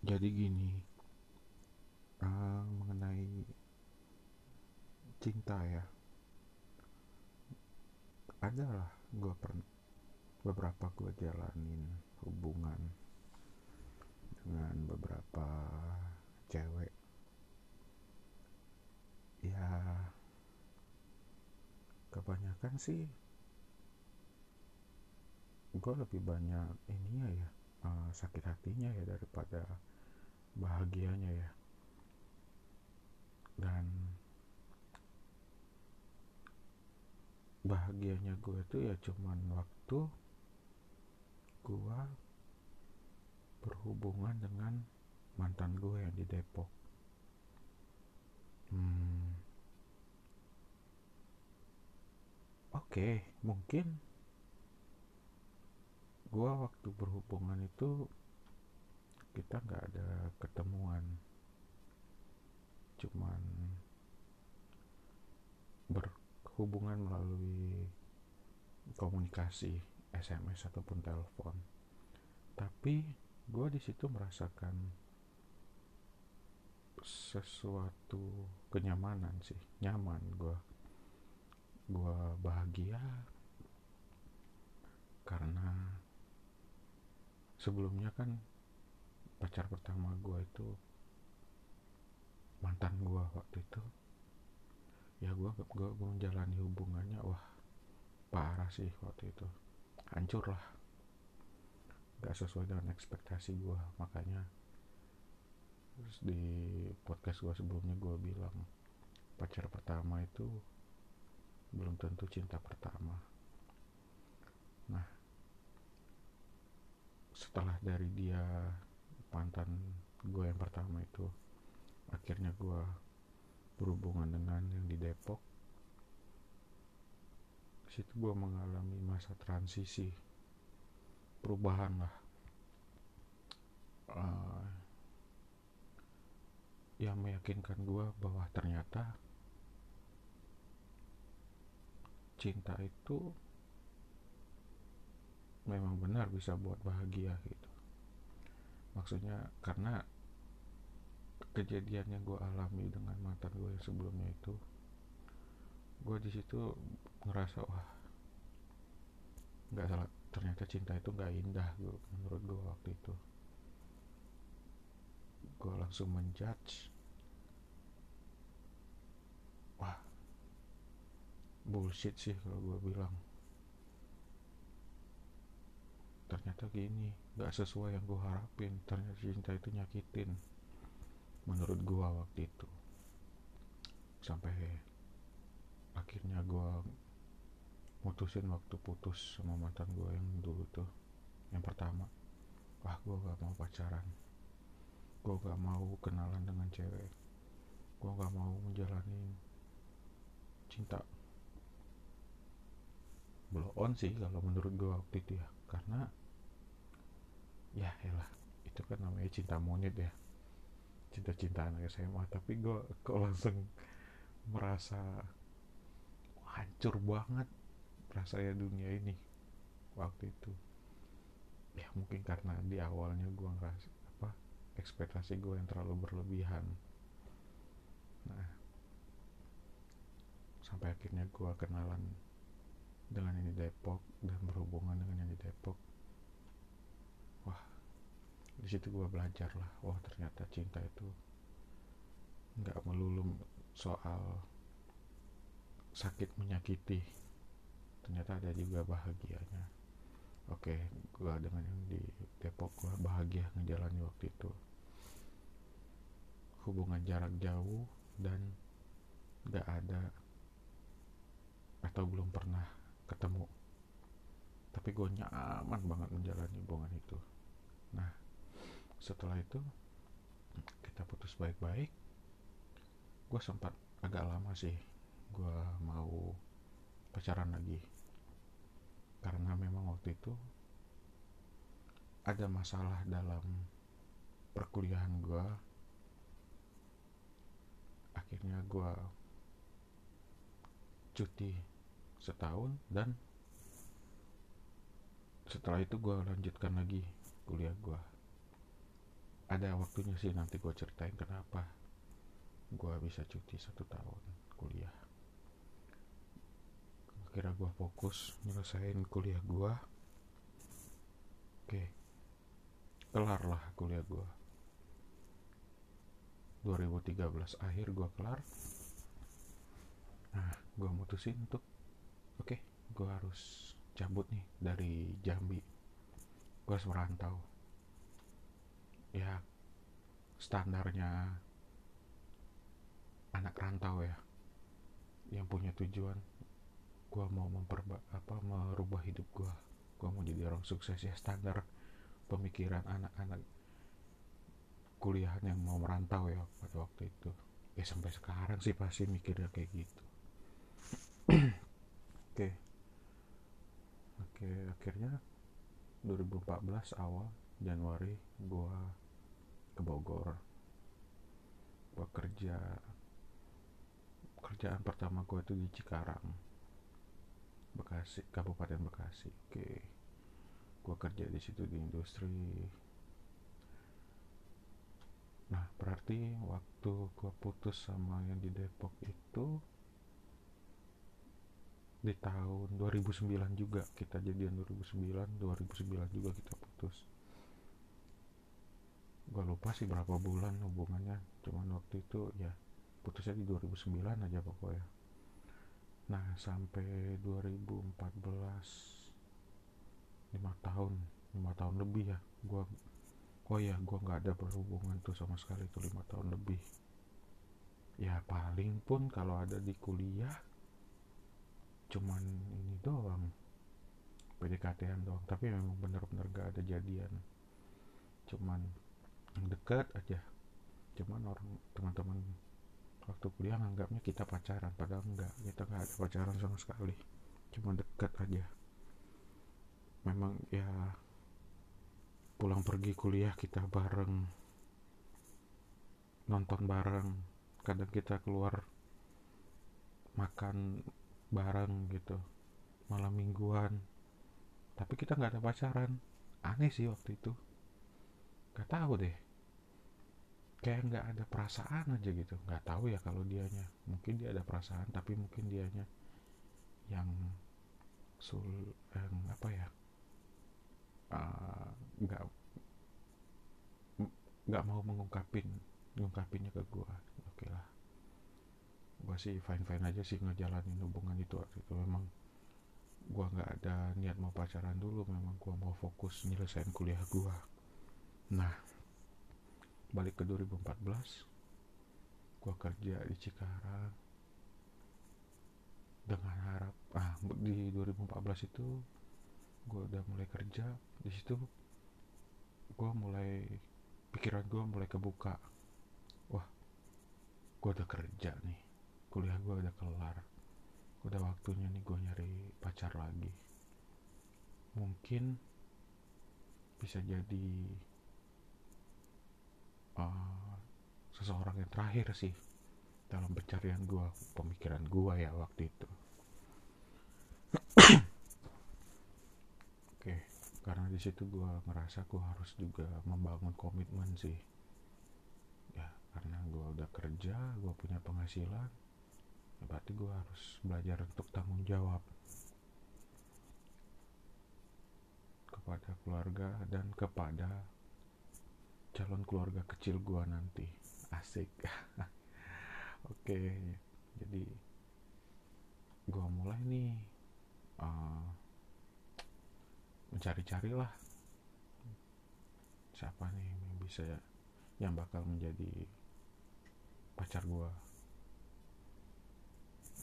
Jadi gini, uh, mengenai cinta ya, adalah gue pernah beberapa gue jalanin hubungan dengan beberapa cewek. Ya kebanyakan sih gue lebih banyak ininya ya uh, sakit hatinya ya daripada bahagianya ya. Dan bahagianya gue tuh ya cuman waktu gue berhubungan dengan mantan gue yang di Depok. Hmm, oke okay, mungkin gue waktu berhubungan itu kita nggak ada ketemuan. Cuman berhubungan melalui komunikasi SMS ataupun telepon. Tapi gue di situ merasakan sesuatu kenyamanan sih. Nyaman gue gue bahagia. Karena sebelumnya kan pacar pertama gue itu mantan gue waktu itu. Ya gue gue, menjalani hubungannya wah parah sih waktu itu. Hancur lah. Gak sesuai dengan ekspektasi gue makanya terus di podcast gue sebelumnya gue bilang pacar pertama itu belum tentu cinta pertama. Nah setelah dari dia mantan gue yang pertama itu akhirnya gue berhubungan dengan yang di Depok. Situ gue mengalami masa transisi perubahan lah yang meyakinkan gue bahwa ternyata cinta itu memang benar bisa buat bahagia gitu. Maksudnya karena kejadian yang gue alami dengan mantan gue yang sebelumnya itu gue di situ ngerasa wah nggak salah. Ternyata cinta itu nggak indah gue menurut gue waktu itu. Gue langsung menjudge bullshit sih kalau gue bilang. Ternyata gini nggak sesuai yang gue harapin. Ternyata cinta itu nyakitin. Menurut gue waktu itu. Sampai akhirnya gue mutusin waktu putus sama mantan gue yang dulu tuh. Yang pertama wah gue gak mau pacaran. Gue gak mau kenalan dengan cewek. Gue gak mau menjalani cinta blow on sih kalau menurut gue waktu itu ya. Karena ya elah itu kan namanya cinta monyet ya. Cinta-cinta anak SMA tapi gue kok langsung merasa hancur banget rasanya dunia ini waktu itu. Ya mungkin karena di awalnya gue ngerasa apa ekspektasi gue yang terlalu berlebihan. Nah sampai akhirnya gue kenalan dengan ini Depok dan berhubungan dengan yang di Depok. Wah di situ gue belajar lah. Wah ternyata cinta itu nggak melulu soal sakit menyakiti. Ternyata ada juga bahagianya. Oke gue dengan yang di Depok gue bahagia ngejalani waktu itu. Hubungan jarak jauh dan gak ada atau belum pernah ketemu. Tapi gue nyaman banget menjalani hubungan itu. Nah setelah itu kita putus baik-baik. Gue sempat agak lama sih gue mau pacaran lagi. Karena memang waktu itu ada masalah dalam perkuliahan gue akhirnya gue cuti setahun dan setelah itu gue lanjutkan lagi kuliah gue ada waktunya sih nanti gue ceritain kenapa gue bisa cuti satu tahun kuliah. Kira gue fokus nyelesain kuliah gue oke kelar lah kuliah gue 2013 akhir gue kelar. Nah gue mutusin untuk oke gue harus cabut nih dari Jambi. Gue harus merantau. Ya standarnya anak rantau ya yang punya tujuan. Gue mau memperba apa merubah hidup gue gue mau jadi orang sukses ya standar pemikiran anak-anak kuliahan yang mau merantau ya pada waktu itu. Ya sampai sekarang sih pasti mikirnya kayak gitu oke. Oke akhirnya 2014 awal Januari gue ke Bogor. Gue kerja kerjaan pertama gue itu di Cikarang Bekasi Kabupaten Bekasi. Oke. Gue kerja di situ di industri. Nah berarti waktu gue putus sama yang di Depok itu di tahun 2009 juga kita jadian 2009 2009 juga kita putus. Gue lupa sih berapa bulan hubungannya cuman waktu itu ya putusnya di 2009 aja pokoknya. Nah sampai 2014 lima tahun lima tahun lebih ya gue oh ya gue nggak ada berhubungan tuh sama sekali tuh lima tahun lebih. Ya paling pun kalau ada di kuliah cuman ini doang. PDKT-an doang. Tapi memang bener-bener gak ada jadian. Cuman dekat aja. Cuman orang teman-teman waktu kuliah nganggapnya kita pacaran padahal enggak kita nggak ada pacaran sama sekali. Cuma dekat aja. Memang ya pulang pergi kuliah kita bareng. Nonton bareng. Kadang kita keluar makan bareng gitu malam mingguan. Tapi kita nggak ada pacaran. Aneh sih waktu itu. Nggak tahu deh. Kayak nggak ada perasaan aja gitu. Nggak tahu ya kalau dianya. Mungkin dia ada perasaan tapi mungkin dianya yang sul yang apa ya? Ah, nggak uh, nggak mau mengungkapin mengungkapinnya ke gue oke lah gue sih fine fine aja sih ngejalanin hubungan itu waktu itu memang gue nggak ada niat mau pacaran dulu memang gue mau fokus nyelesain kuliah gue nah balik ke 2014 gue kerja di Cikarang dengan harap ah di 2014 itu gue udah mulai kerja. Di situ gue mulai pikiran gue mulai kebuka. Wah gue udah kerja nih kuliah gue udah kelar. Udah waktunya nih gue nyari pacar lagi. Mungkin bisa jadi uh, seseorang yang terakhir sih dalam pencarian gue pemikiran gue ya waktu itu. Oke karena di situ gue ngerasa gue harus juga membangun komitmen sih. Ya karena gue udah kerja gue punya penghasilan berarti gue harus belajar untuk tanggung jawab kepada keluarga dan kepada calon keluarga kecil gua nanti. Asik. Oke jadi gua mulai nih uh, mencari-cari lah. Siapa nih yang bisa yang bakal menjadi pacar gua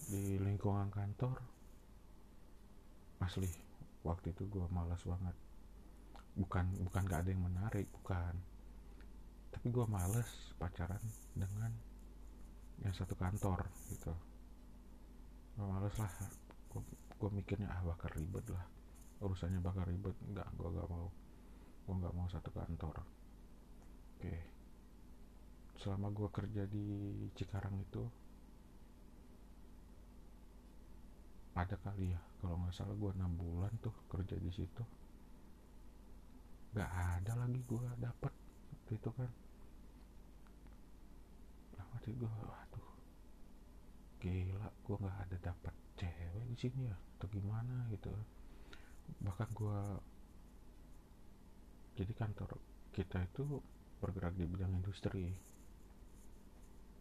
di lingkungan kantor asli waktu itu gua malas banget. Bukan bukan gak ada yang menarik bukan. Tapi gue males pacaran dengan yang satu kantor gitu. Gue males lah gue mikirnya ah bakal ribet lah. Urusannya bakal ribet. Nggak gue gak mau. Gue nggak mau satu kantor. Oke. Selama gue kerja di Cikarang itu ada kali ya kalau nggak salah gue enam bulan tuh kerja di situ. Nggak ada lagi gue dapet itu kan. Hati gue waduh gila gue nggak ada dapat cewek di sini ya atau gimana gitu. Bahkan gue jadi kantor kita itu bergerak di bidang industri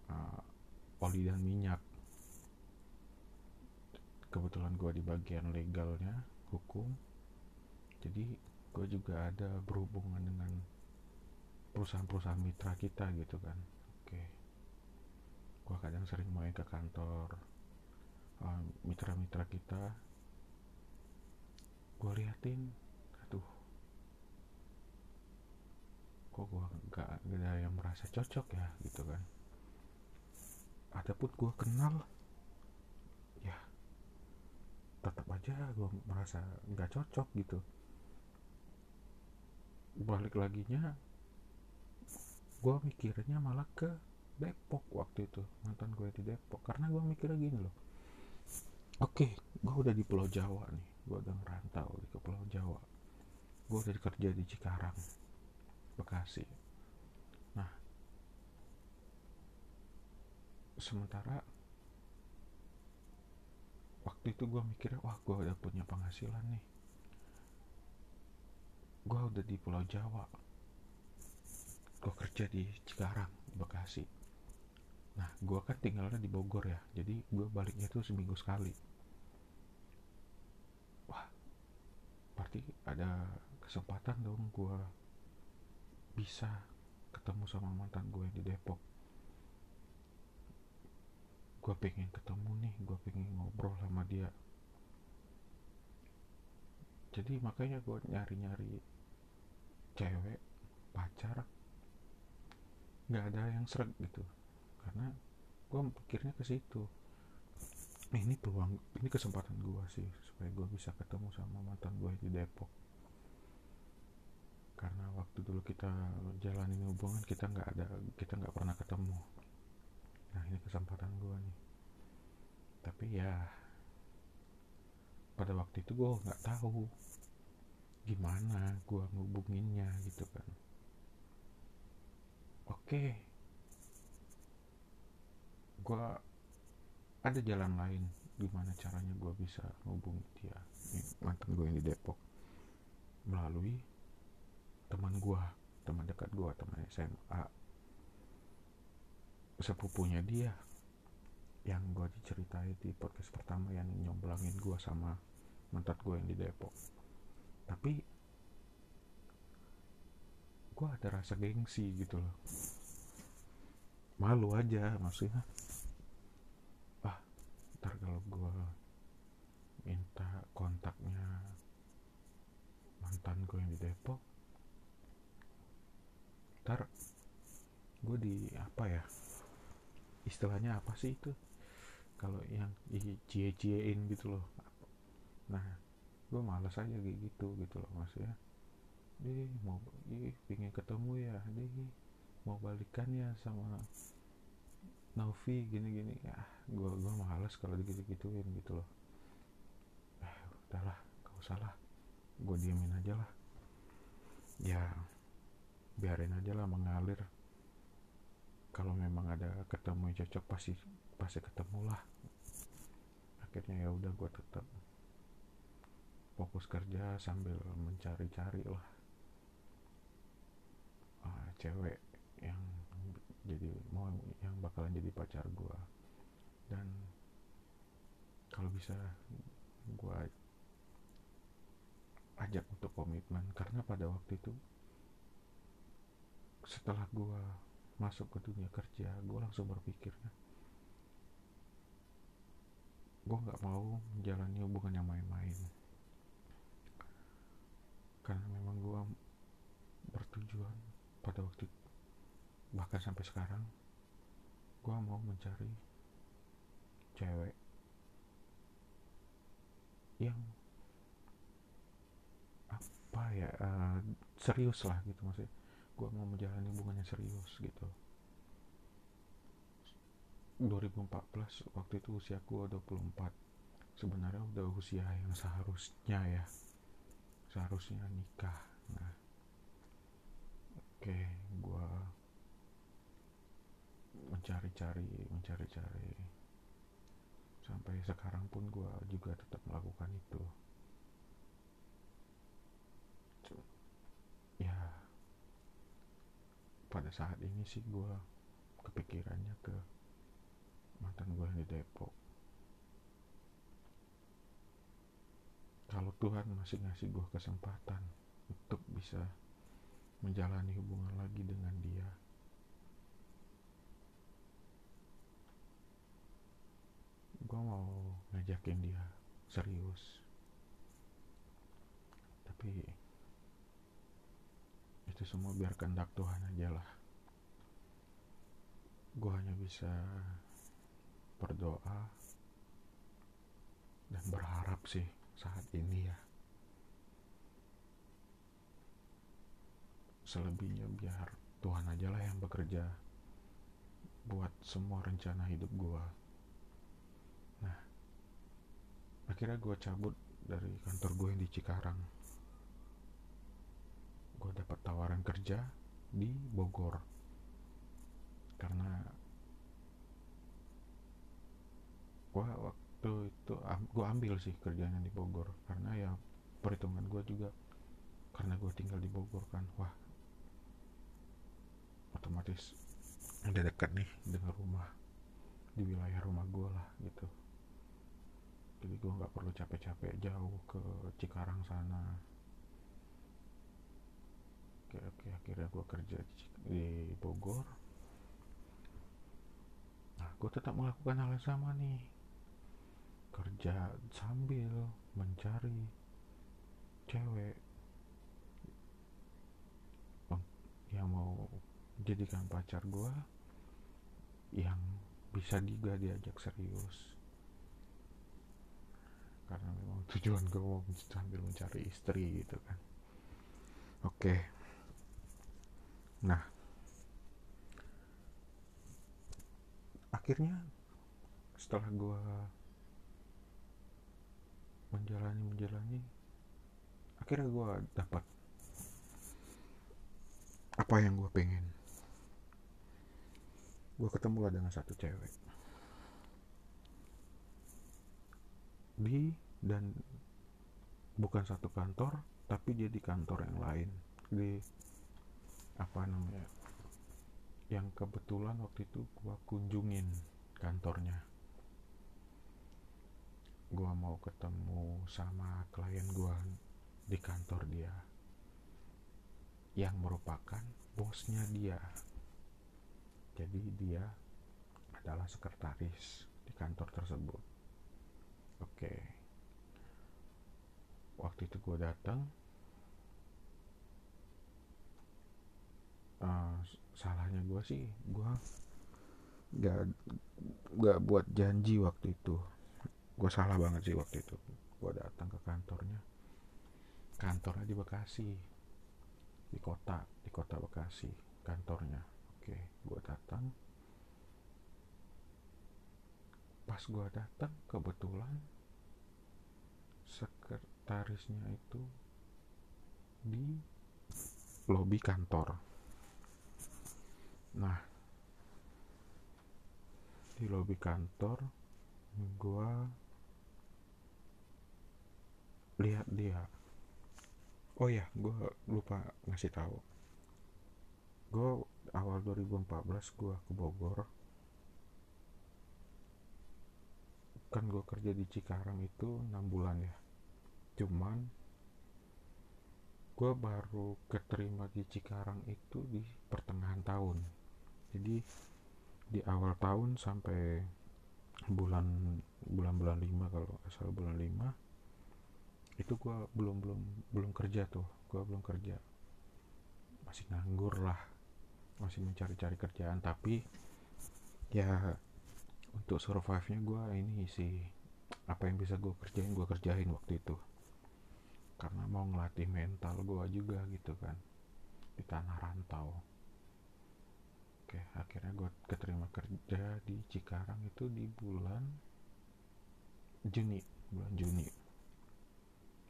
uh, oli dan minyak kebetulan gue di bagian legalnya hukum. Jadi gue juga ada berhubungan dengan perusahaan-perusahaan mitra kita gitu kan. Oke. Gue kadang sering main ke kantor uh, mitra-mitra kita. Gue liatin aduh kok gue gak, ada yang merasa cocok ya? Gitu kan. Adapun gue kenal tetap aja gue merasa nggak cocok gitu. Balik lagi nya gue mikirnya malah ke Depok waktu itu mantan gue di Depok. Karena gue mikirnya gini loh oke okay, gue udah di Pulau Jawa nih gue udah ngerantau di Pulau Jawa. Gue udah kerja di Cikarang Bekasi. Nah sementara waktu itu gue mikirnya wah gue udah punya penghasilan nih. Gue udah di Pulau Jawa. Gue kerja di Cikarang Bekasi. Nah gue kan tinggalnya di Bogor ya jadi gue baliknya tuh seminggu sekali. Wah berarti ada kesempatan dong gue bisa ketemu sama mantan gue yang di Depok gue pengen ketemu nih gue pengen ngobrol sama dia. Jadi makanya gue nyari-nyari cewek pacar nggak ada yang seret gitu. Karena gue pikirnya ke situ. Ini peluang ini kesempatan gue sih supaya gue bisa ketemu sama mantan gue di Depok. Karena waktu dulu kita jalanin hubungan kita nggak ada kita nggak pernah ketemu nah ini kesempatan gue nih. Tapi ya pada waktu itu gue nggak tahu gimana gue ngubunginnya gitu kan. Oke. Gue ada jalan lain gimana caranya gue bisa ngubungi dia mantan gue yang di Depok. Melalui teman gue teman dekat gue teman SMA sepupunya dia yang gue diceritain di podcast pertama yang nyomblangin gue sama mantan gue yang di Depok. Tapi gue ada rasa gengsi gitu loh. Malu aja maksudnya ah ntar kalau gue minta kontaknya mantan gue yang di Depok ntar gue di apa ya istilahnya apa sih itu? Kalau yang cie-ciein gitu loh. Nah gue malas aja kayak gitu gitu loh maksudnya. Deh mau ih pingin ketemu ya deh mau balikan ya sama Novi gini-gini. Ya gue gue malas kalau gitu gituin gitu loh. Eh udahlah gak usah lah. Gue diemin aja lah. Ya biarin aja lah mengalir kalau memang ada ketemu yang cocok pasti pasti ketemu lah. Akhirnya ya udah gue tetap fokus kerja sambil mencari-cari lah. Uh, cewek yang jadi mau yang bakalan jadi pacar gue dan kalau bisa gue ajak untuk komitmen. Karena pada waktu itu setelah gue masuk ke dunia kerja gue langsung berpikir gue nggak mau menjalani hubungan yang main-main. Karena memang gue bertujuan pada waktu bahkan sampai sekarang gue mau mencari cewek yang apa ya uh, serius lah gitu maksudnya gue mau menjalani hubungannya serius gitu. 2014 waktu itu usia gue 24 sebenarnya udah usia yang seharusnya ya. Seharusnya nikah. Nah oke okay, gue mencari-cari mencari-cari. Sampai sekarang pun gue juga tetap melakukan itu pada saat ini sih gue kepikirannya ke mantan gue yang di Depok. Kalau Tuhan masih ngasih gue kesempatan untuk bisa menjalani hubungan lagi dengan dia gue mau ngajakin dia serius. Tapi itu semua biar kehendak Tuhan aja lah. Gue hanya bisa berdoa dan berharap sih saat ini ya. Selebihnya biar Tuhan aja lah yang bekerja buat semua rencana hidup gue nah akhirnya gue cabut dari kantor gue yang di Cikarang gue dapat tawaran kerja di Bogor. Karena gue waktu itu gue ambil sih kerjanya di Bogor. Karena ya perhitungan gue juga karena gue tinggal di Bogor kan wah otomatis udah dekat nih dengan rumah di wilayah rumah gue lah gitu. Jadi gue nggak perlu capek-capek jauh ke Cikarang sana oke oke akhirnya gue kerja di Bogor. Nah gue tetap melakukan hal yang sama nih. Kerja sambil mencari cewek yang mau jadikan pacar gue yang bisa juga diajak serius. Karena memang tujuan gue mau sambil mencari istri gitu kan. Oke nah. Akhirnya setelah gue menjalani menjalani akhirnya gue dapat apa yang gue pengen. Gue ketemu lah dengan satu cewek. Di dan bukan satu kantor tapi dia di kantor yang lain. Di apa namanya? Yang kebetulan waktu itu gua kunjungin kantornya. Gua mau ketemu sama klien gua di kantor dia yang merupakan bosnya dia. Jadi dia adalah sekretaris di kantor tersebut. Oke. Waktu itu gue datang uh, salahnya gue sih gue gak gak buat janji waktu itu. Gue salah banget sih waktu itu. Gue datang ke kantornya. Kantornya di Bekasi. Di kota di kota Bekasi kantornya. Oke gue datang. Pas gue datang kebetulan sekretarisnya itu di lobi kantor nah di lobi kantor gue lihat dia. Oh ya gue lupa ngasih tahu. Gue awal 2014 gue ke Bogor. Kan gue kerja di Cikarang itu 6 bulan ya. Cuman gue baru keterima di Cikarang itu di pertengahan tahun jadi di awal tahun sampai bulan bulan bulan 5 kalau asal bulan 5 itu gue belum belum belum kerja tuh. Gue belum kerja. Masih nganggur lah. Masih mencari-cari kerjaan. Tapi ya untuk survive nya gue ini sih apa yang bisa gue kerjain gue kerjain waktu itu. Karena mau ngelatih mental gue juga gitu kan. Di tanah rantau oke akhirnya gue keterima kerja di Cikarang itu di bulan Juni bulan Juni.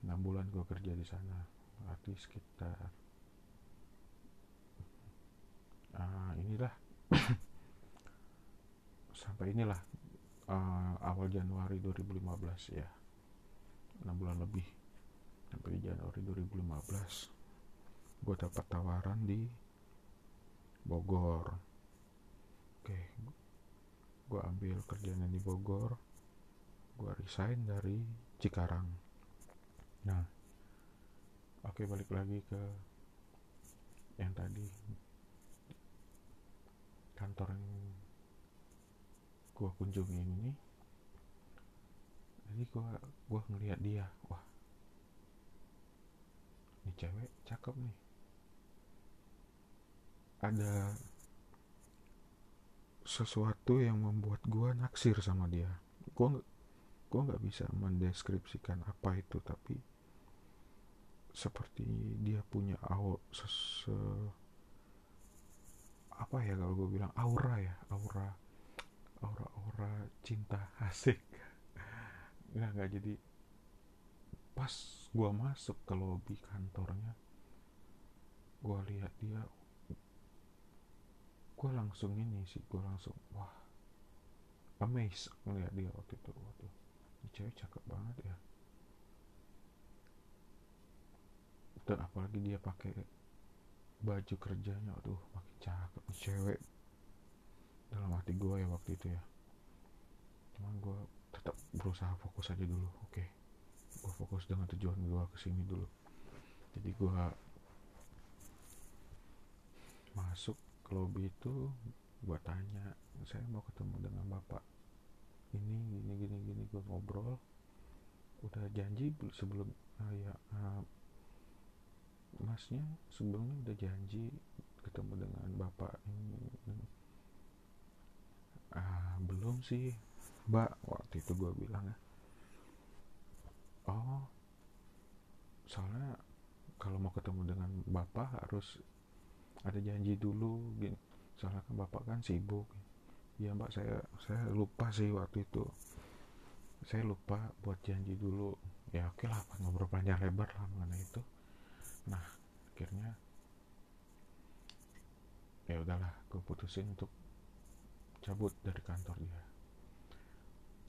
6 bulan gue kerja di sana berarti sekitar uh, inilah. Sampai inilah uh, awal Januari 2015 ya. 6 bulan lebih sampai Januari 2015 gue dapat tawaran di Bogor oke gue ambil kerjaan di Bogor. Gue resign dari Cikarang. Nah oke balik lagi ke yang tadi. Kantor yang gue kunjungin ini. Jadi gue gue ngeliat dia wah ini cewek cakep nih. Ada sesuatu yang membuat gue naksir sama dia. Gue gue nggak bisa mendeskripsikan apa itu tapi seperti dia punya aur ses apa ya kalau gue bilang aura ya aura aura-aura cinta asik. Nggak nggak jadi pas gue masuk ke lobi kantornya gue lihat dia gue langsung ini sih gue langsung wah amazed ngeliat dia waktu itu waktu ini cewek cakep banget ya. Dan apalagi dia pakai baju kerjanya aduh makin cakep nih cewek. Dalam hati gue ya waktu itu ya. Cuman gue tetap berusaha fokus aja dulu oke. Gue fokus dengan tujuan gue ke sini dulu. Jadi gue masuk ke lobby itu gue tanya saya mau ketemu dengan bapak. Ini gini gini gini gue ngobrol. Udah janji sebelum uh, ya uh, masnya sebelumnya udah janji ketemu dengan bapak ini ah belum sih mbak waktu itu gue bilang ya. Oh soalnya kalau mau ketemu dengan bapak harus ada janji dulu gini. Soalnya kan bapak kan sibuk. Ya mbak saya saya lupa sih waktu itu. Saya lupa buat janji dulu. Ya oke lah ngobrol panjang lebar lah mengenai itu. Nah akhirnya ya udahlah gue putusin untuk cabut dari kantor dia.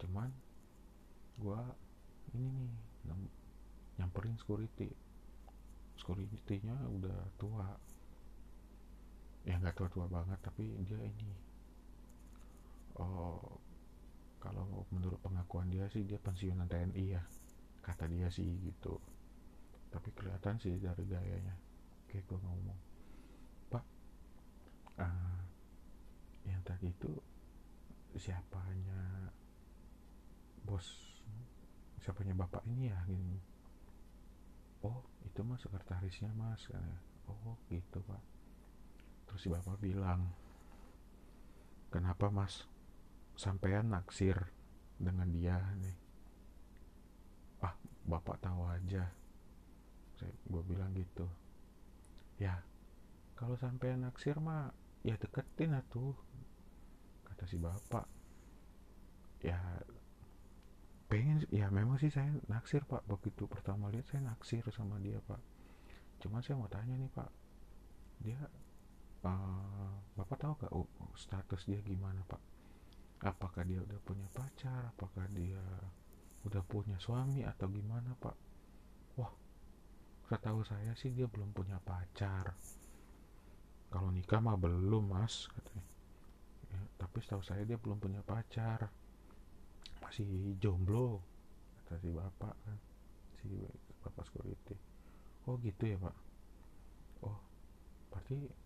Cuman gue ini nih nyamperin security. Securitynya udah tua ya nggak tua tua banget tapi dia ini oh kalau menurut pengakuan dia sih dia pensiunan TNI ya kata dia sih gitu. Tapi kelihatan sih dari gayanya kayak gue ngomong. Pak uh, yang tadi itu siapanya bos siapanya bapak ini ya gini. Oh itu mas sekretarisnya mas oh gitu pak terus si bapak bilang kenapa mas? Sampean naksir dengan dia nih. Ah bapak tahu aja. Gue bilang gitu. Ya kalau sampai naksir mah ya deketin atuh kata si bapak. Ya pengen ya memang sih saya naksir pak. Begitu pertama lihat saya naksir sama dia pak. Cuman saya mau tanya nih pak. Dia bapak tahu gak uh, status dia gimana pak? Apakah dia udah punya pacar? Apakah dia udah punya suami atau gimana pak? Wah setahu saya sih dia belum punya pacar. Kalau nikah mah belum mas katanya. Ya, tapi setahu saya dia belum punya pacar. Masih jomblo kata si bapak kan si bapak security. Oh gitu ya pak? Oh berarti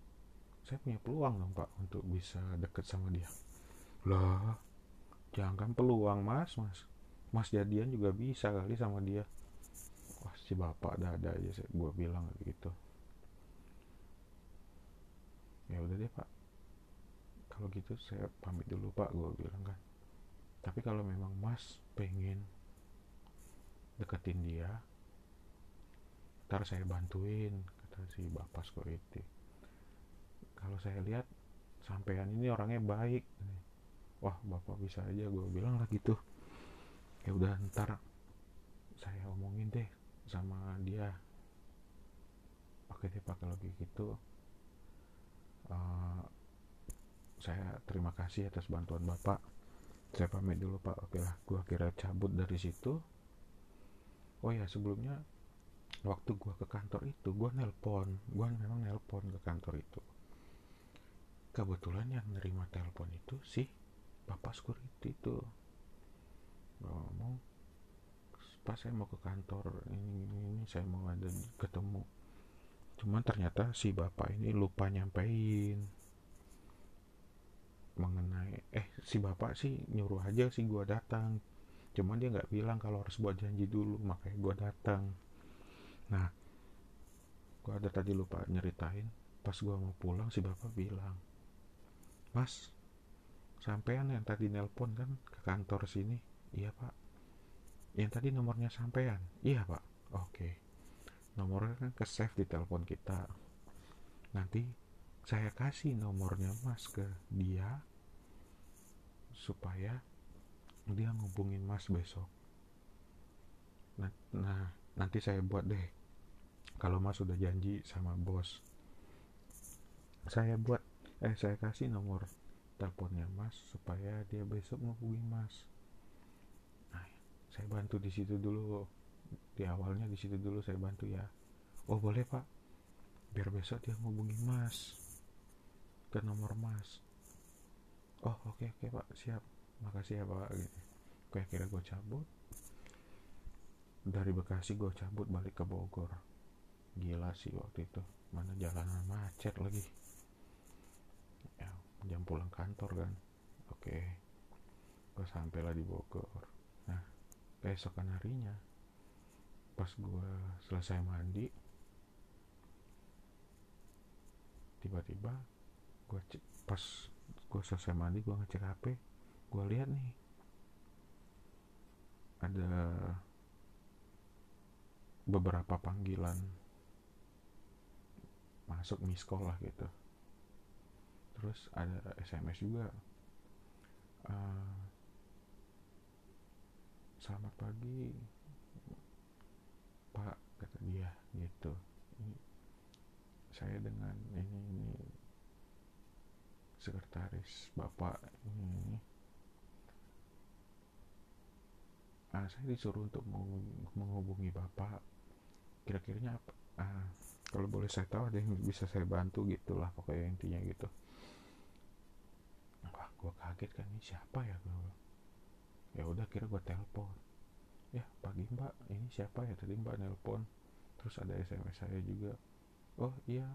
saya punya peluang dong pak untuk bisa deket sama dia. Lah. Jangan peluang mas. Mas mas jadian juga bisa kali sama dia. Wah si bapak ada ada aja gue bilang gitu. Ya udah deh pak. Kalau gitu saya pamit dulu pak gue bilang kan. Tapi kalau memang mas pengen deketin dia ntar saya bantuin kata si bapak security kalau saya lihat sampean ini orangnya baik. Wah bapak bisa aja gue bilang lah gitu. Ya udah ntar saya omongin deh sama dia. Oke deh pak kalau gitu. Uh, saya terima kasih atas bantuan bapak. Saya pamit dulu pak. Oke lah gua kira cabut dari situ. Oh ya sebelumnya waktu gua ke kantor itu gua nelpon. Gua memang nelpon ke kantor itu kebetulan yang nerima telepon itu sih bapak security itu. Ngomong pas saya mau ke kantor ini, ini, ini saya mau ada ketemu. Cuman ternyata si bapak ini lupa nyampein. Mengenai eh si bapak sih nyuruh aja sih gua datang. Cuman dia nggak bilang kalau harus buat janji dulu makanya gua datang. Nah gua ada tadi lupa nyeritain. Pas gua mau pulang si bapak bilang mas sampean yang tadi nelpon kan ke kantor sini. Iya pak. Yang tadi nomornya sampean? Iya pak. Oke. Nomornya kan ke save di telepon kita. Nanti saya kasih nomornya mas ke dia supaya dia ngubungin mas besok. Nah, nah nanti saya buat deh. Kalau mas sudah janji sama bos saya buat eh saya kasih nomor teleponnya mas supaya dia besok menghubungi mas. Nah saya bantu di situ dulu. Di awalnya di situ dulu saya bantu ya. Oh boleh pak. Biar besok dia ngubungi mas ke nomor mas. Oh oke okay, oke okay, pak. Siap. Makasih ya pak. Gitu. oke akhirnya gue cabut. Dari Bekasi gue cabut balik ke Bogor. Gila sih waktu itu. Mana jalanan macet lagi jam pulang kantor kan. Oke. Gue sampailah di Bogor. Nah keesokan harinya pas gue selesai mandi tiba-tiba gue cek pas gue selesai mandi gue ngecek HP gue lihat nih ada beberapa panggilan masuk miss call lah gitu terus ada SMS juga. Uh, selamat pagi pak kata dia gitu. Ini saya dengan ini ini sekretaris bapak ini ah, saya disuruh untuk menghubungi bapak. Kira-kiranya apa? Ah, kalau boleh saya tahu ada yang bisa saya bantu gitulah pokoknya intinya gitu gue kaget kan ini siapa ya? Gue ya udah kira gue telepon. Ya pagi mbak. Ini siapa ya? Tadi mbak nelpon. Terus ada sms saya juga. Oh iya.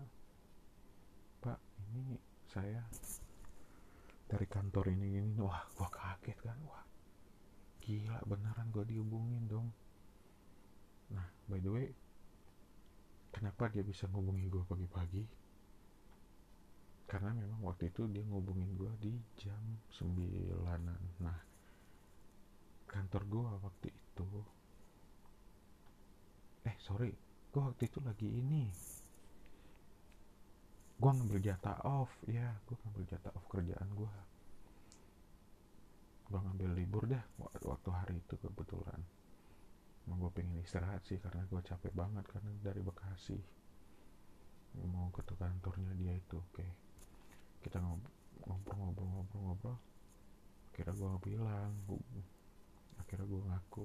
Pak ini saya dari kantor ini ini. Wah gue kaget kan. Wah gila beneran gue dihubungin dong. Nah by the way kenapa dia bisa ngubungin gue pagi-pagi karena memang waktu itu dia ngubungin gue di jam 9an nah kantor gue waktu itu eh sorry gue waktu itu lagi ini. Gue ngambil jatah off ya gue ngambil jatah off kerjaan gue gue ngambil libur deh waktu hari itu kebetulan. Emang gue pengen istirahat sih karena gue capek banget karena dari Bekasi. Mau ke kantornya dia itu oke kita ngobrol-ngobrol-ngobrol-ngobrol kira gue bilang akhirnya gue ngaku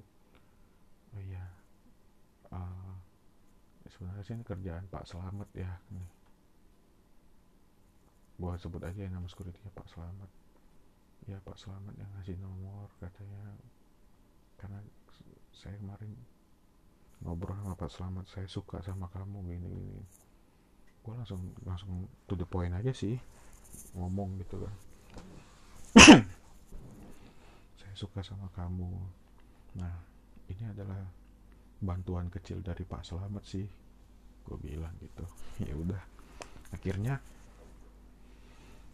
oh iya uh, sebenarnya sih ini kerjaan Pak Selamat ya. Nih gue sebut aja nama security Pak Selamat. Ya Pak Selamat yang ngasih nomor katanya. Karena saya kemarin ngobrol sama Pak Selamat saya suka sama kamu gini gini. Gue langsung langsung to the point aja sih ngomong gitu kan. Saya suka sama kamu. Nah ini adalah bantuan kecil dari Pak Selamat sih gue bilang gitu. Ya udah. Akhirnya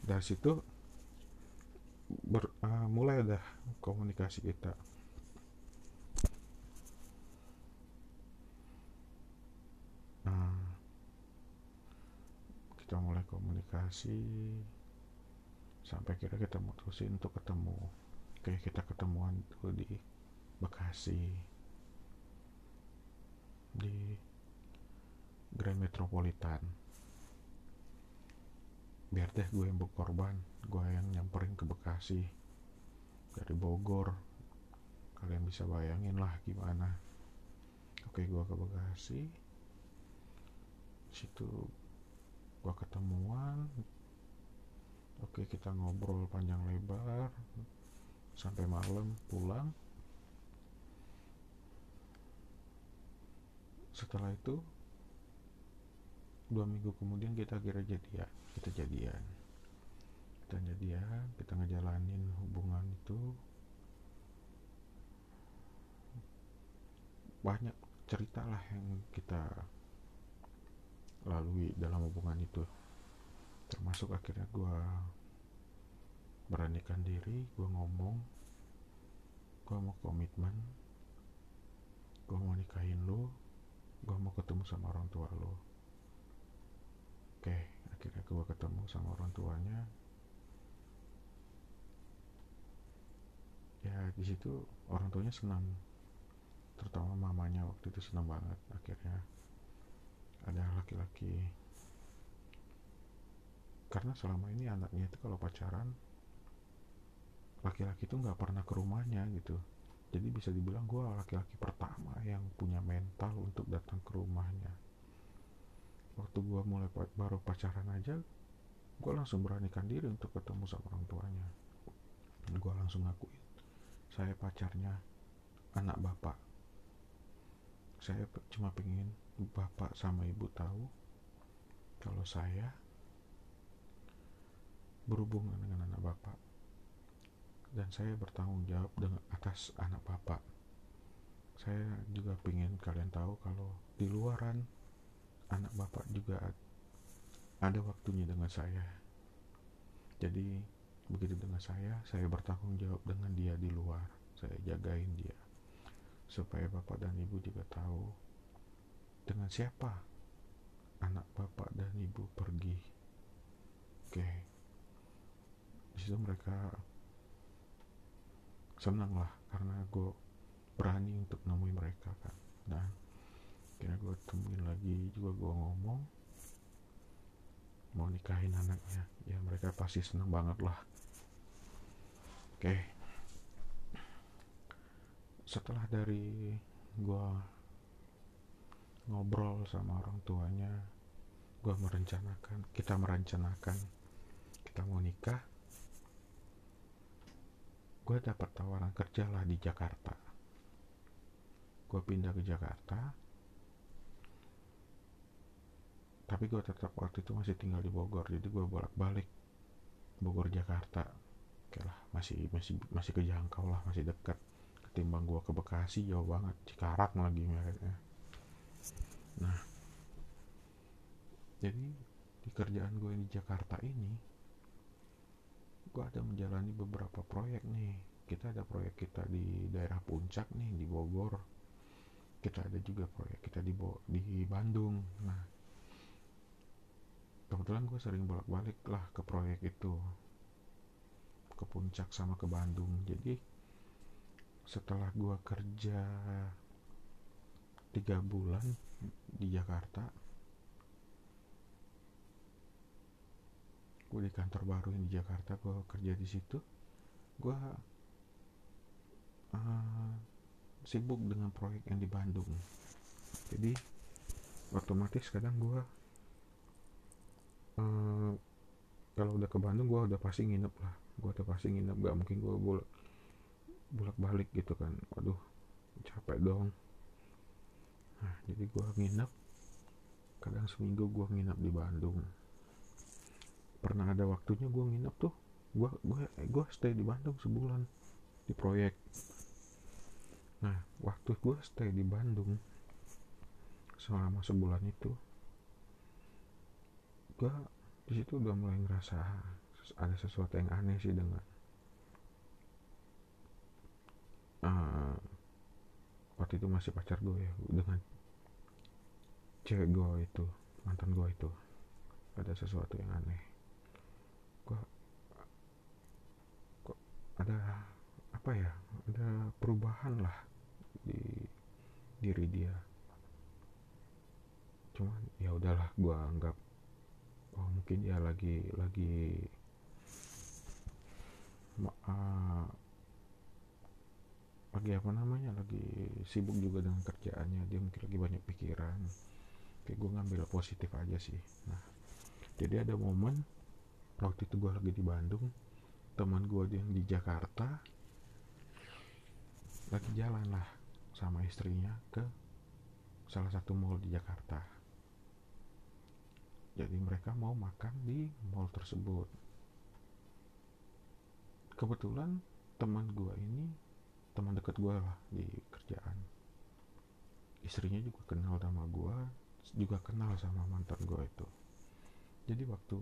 dari situ ber, uh, mulai ada komunikasi kita. Kita mulai komunikasi sampai kira kita mutusin untuk ketemu. Kayak kita ketemuan tuh di Bekasi. Di Grand Metropolitan. Biar deh gue yang berkorban. Gue yang nyamperin ke Bekasi. Dari Bogor. Kalian bisa bayangin lah gimana. Oke gue ke Bekasi. Situ gua ketemuan oke kita ngobrol panjang lebar. Sampai malam pulang. Setelah itu dua minggu kemudian kita kira jadian. Kita jadian. Kita jadian kita ngejalanin hubungan itu. Banyak cerita lah yang kita lalui dalam hubungan itu termasuk akhirnya gue beranikan diri gue ngomong gue mau komitmen gue mau nikahin lo gue mau ketemu sama orang tua lo oke akhirnya gue ketemu sama orang tuanya. Ya di situ orang tuanya senang. Terutama mamanya waktu itu senang banget. Akhirnya ada laki-laki karena selama ini anaknya itu kalau pacaran laki-laki itu nggak pernah ke rumahnya gitu. Jadi bisa dibilang gue laki-laki pertama yang punya mental untuk datang ke rumahnya. Waktu gue mulai baru pacaran aja gue langsung beranikan diri untuk ketemu sama orang tuanya. Gue langsung ngakuin saya pacarnya anak bapak. Saya cuma pengen bapak sama ibu tahu kalau saya berhubungan dengan anak bapak. Dan saya bertanggung jawab dengan atas anak bapak. Saya juga pengen kalian tahu kalau di luaran anak bapak juga ada waktunya dengan saya. Jadi begitu dengan saya saya bertanggung jawab dengan dia di luar. Saya jagain dia supaya bapak dan ibu juga tahu dengan siapa anak bapak dan ibu pergi. Oke di situ mereka senang lah karena gue berani untuk nemuin mereka kan. Dan kira gue temuin lagi juga gue ngomong mau nikahin anaknya. Ya mereka pasti senang banget lah. Oke. Setelah dari gue ngobrol sama orang tuanya gue merencanakan kita merencanakan kita mau nikah gue dapat tawaran kerja lah di Jakarta. Gue pindah ke Jakarta. Tapi gue tetap waktu itu masih tinggal di Bogor jadi gue bolak balik Bogor Jakarta. Oke lah masih masih masih kejangkau lah masih dekat ketimbang gue ke Bekasi jauh banget. Cikarang lagi mereknya nah jadi di kerjaan gue di Jakarta ini gue ada menjalani beberapa proyek nih. Kita ada proyek kita di daerah puncak nih di Bogor. Kita ada juga proyek kita di Bo di Bandung. Nah kebetulan gue sering bolak-balik lah ke proyek itu. Ke puncak sama ke Bandung. Jadi setelah gue kerja tiga bulan di Jakarta gue di kantor baru di Jakarta gue kerja di situ. Gue uh, sibuk dengan proyek yang di Bandung. Jadi otomatis kadang gue uh, kalau udah ke Bandung gue udah pasti nginep lah. Gue udah pasti nginep gak mungkin gue bolak bolak balik gitu kan. Waduh capek dong. Nah jadi gue nginep. Kadang seminggu gue nginep di Bandung pernah ada waktunya gue nginep tuh. Gue gue gue stay di Bandung sebulan di proyek. Nah waktu gue stay di Bandung selama sebulan itu gue di situ udah mulai ngerasa ada sesuatu yang aneh sih dengan uh, waktu itu masih pacar gue ya dengan cewek gue itu mantan gue itu. Ada sesuatu yang aneh gue kok ada apa ya ada perubahan lah di diri dia. Cuman ya udahlah gue anggap oh mungkin ya lagi lagi uh, lagi apa namanya lagi sibuk juga dengan kerjaannya. Dia mungkin lagi banyak pikiran. Kayak gue ngambil positif aja sih. Nah jadi ada momen waktu itu gue lagi di Bandung teman gue yang di Jakarta lagi jalan lah sama istrinya ke salah satu mall di Jakarta. Jadi mereka mau makan di mall tersebut. Kebetulan teman gue ini teman dekat gue lah di kerjaan. Istrinya juga kenal sama gue juga kenal sama mantan gue itu. Jadi waktu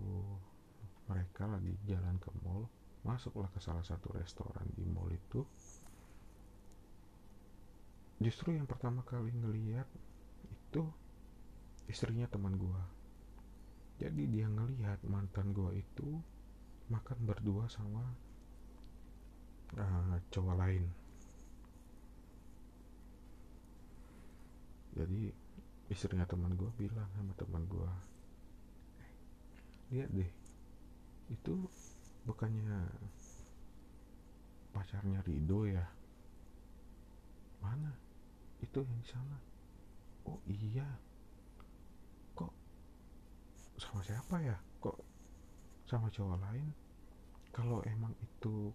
mereka lagi jalan ke mall masuklah ke salah satu restoran di mall itu. Justru yang pertama kali ngeliat itu istrinya teman gue jadi dia ngelihat mantan gue itu makan berdua sama uh, cowok lain. Jadi istrinya teman gue bilang sama teman gue eh, lihat deh itu bukannya pacarnya Rido ya? Mana? Itu yang di sana. Oh iya. Kok sama siapa ya? Kok sama cowok lain? Kalau emang itu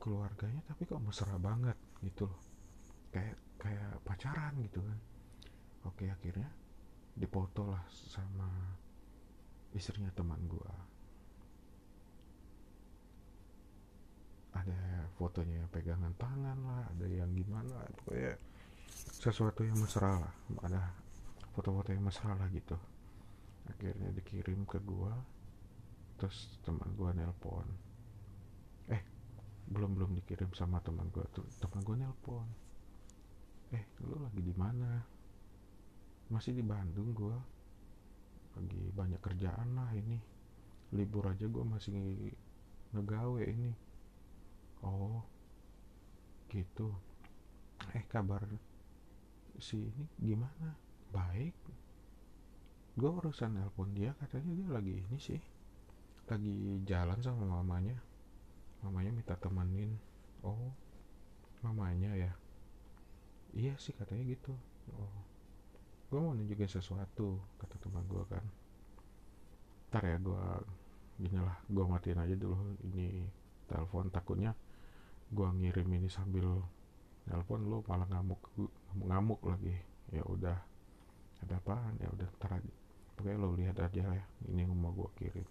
keluarganya tapi kok mesra banget gitu loh. Kayak kayak pacaran gitu kan. Oke akhirnya dipoto lah sama istrinya teman gua ada fotonya pegangan tangan lah ada yang gimana pokoknya sesuatu yang mesra lah. Ada foto-foto yang mesra lah gitu. Akhirnya dikirim ke gua terus teman gua nelpon. Eh belum belum dikirim sama teman gua tuh. Teman gua nelpon. Eh lu lagi di mana? Masih di Bandung gua. Lagi banyak kerjaan lah ini. Libur aja gua masih ngegawe ini oh gitu. Eh kabar si ini gimana? Baik. Gue urusan nelpon dia katanya dia lagi ini sih lagi jalan sama mamanya. Mamanya minta temenin. Oh mamanya ya? Iya sih katanya gitu. Oh gue mau nunjukin sesuatu kata teman gue kan. Ntar ya gue gini lah gue matiin aja dulu ini telepon takutnya gua ngirim ini sambil nelpon lu malah ngamuk ngamuk lagi. Ya udah. Ada apa ya udah ntar aja. Pokoknya lo lihat aja ya ini yang mau gua kirim.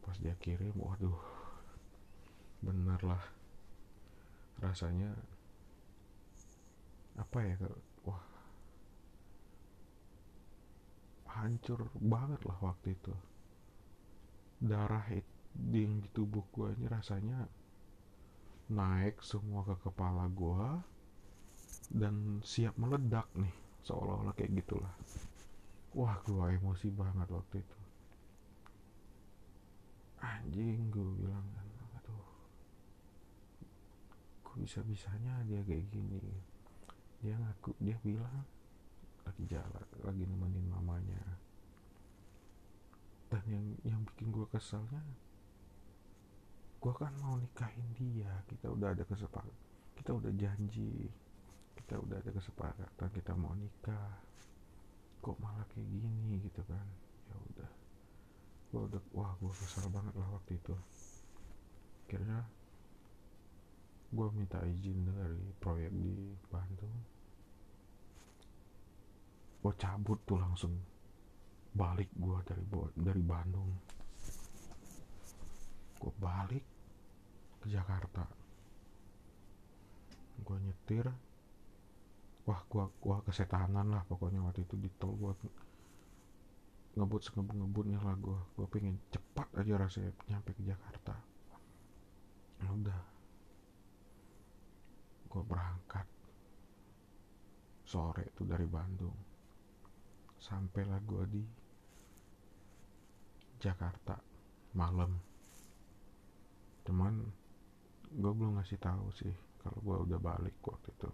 Pas dia kirim waduh. Bener lah. Rasanya apa ya wah. Hancur banget lah waktu itu. Darah di, tubuh gua ini rasanya naik semua ke kepala gua dan siap meledak nih seolah-olah kayak gitulah. Wah gua emosi banget waktu itu. Anjing gue bilang kan aduh kok bisa-bisanya dia kayak gini? Dia ngaku dia bilang lagi jalan lagi nemenin mamanya. Dan yang yang bikin gue keselnya gue kan mau nikahin dia kita udah ada kesepakatan kita udah janji kita udah ada kesepakatan kita mau nikah kok malah kayak gini gitu kan. Ya udah. Gue udah wah gue kesal banget lah waktu itu. Akhirnya gue minta izin dari proyek di Bandung gue cabut tuh langsung balik gue dari dari Bandung. Gue balik ke Jakarta. Gue nyetir. Wah gue gua kesetanan lah pokoknya waktu itu di tol gue ngebut sengebut ngebutnya lah gue gue pengen cepat aja rasanya nyampe ke Jakarta. Ya udah. Gue berangkat. Sore itu dari Bandung. Sampailah gue di Jakarta malam. Cuman gue belum ngasih tahu sih kalau gue udah balik waktu itu.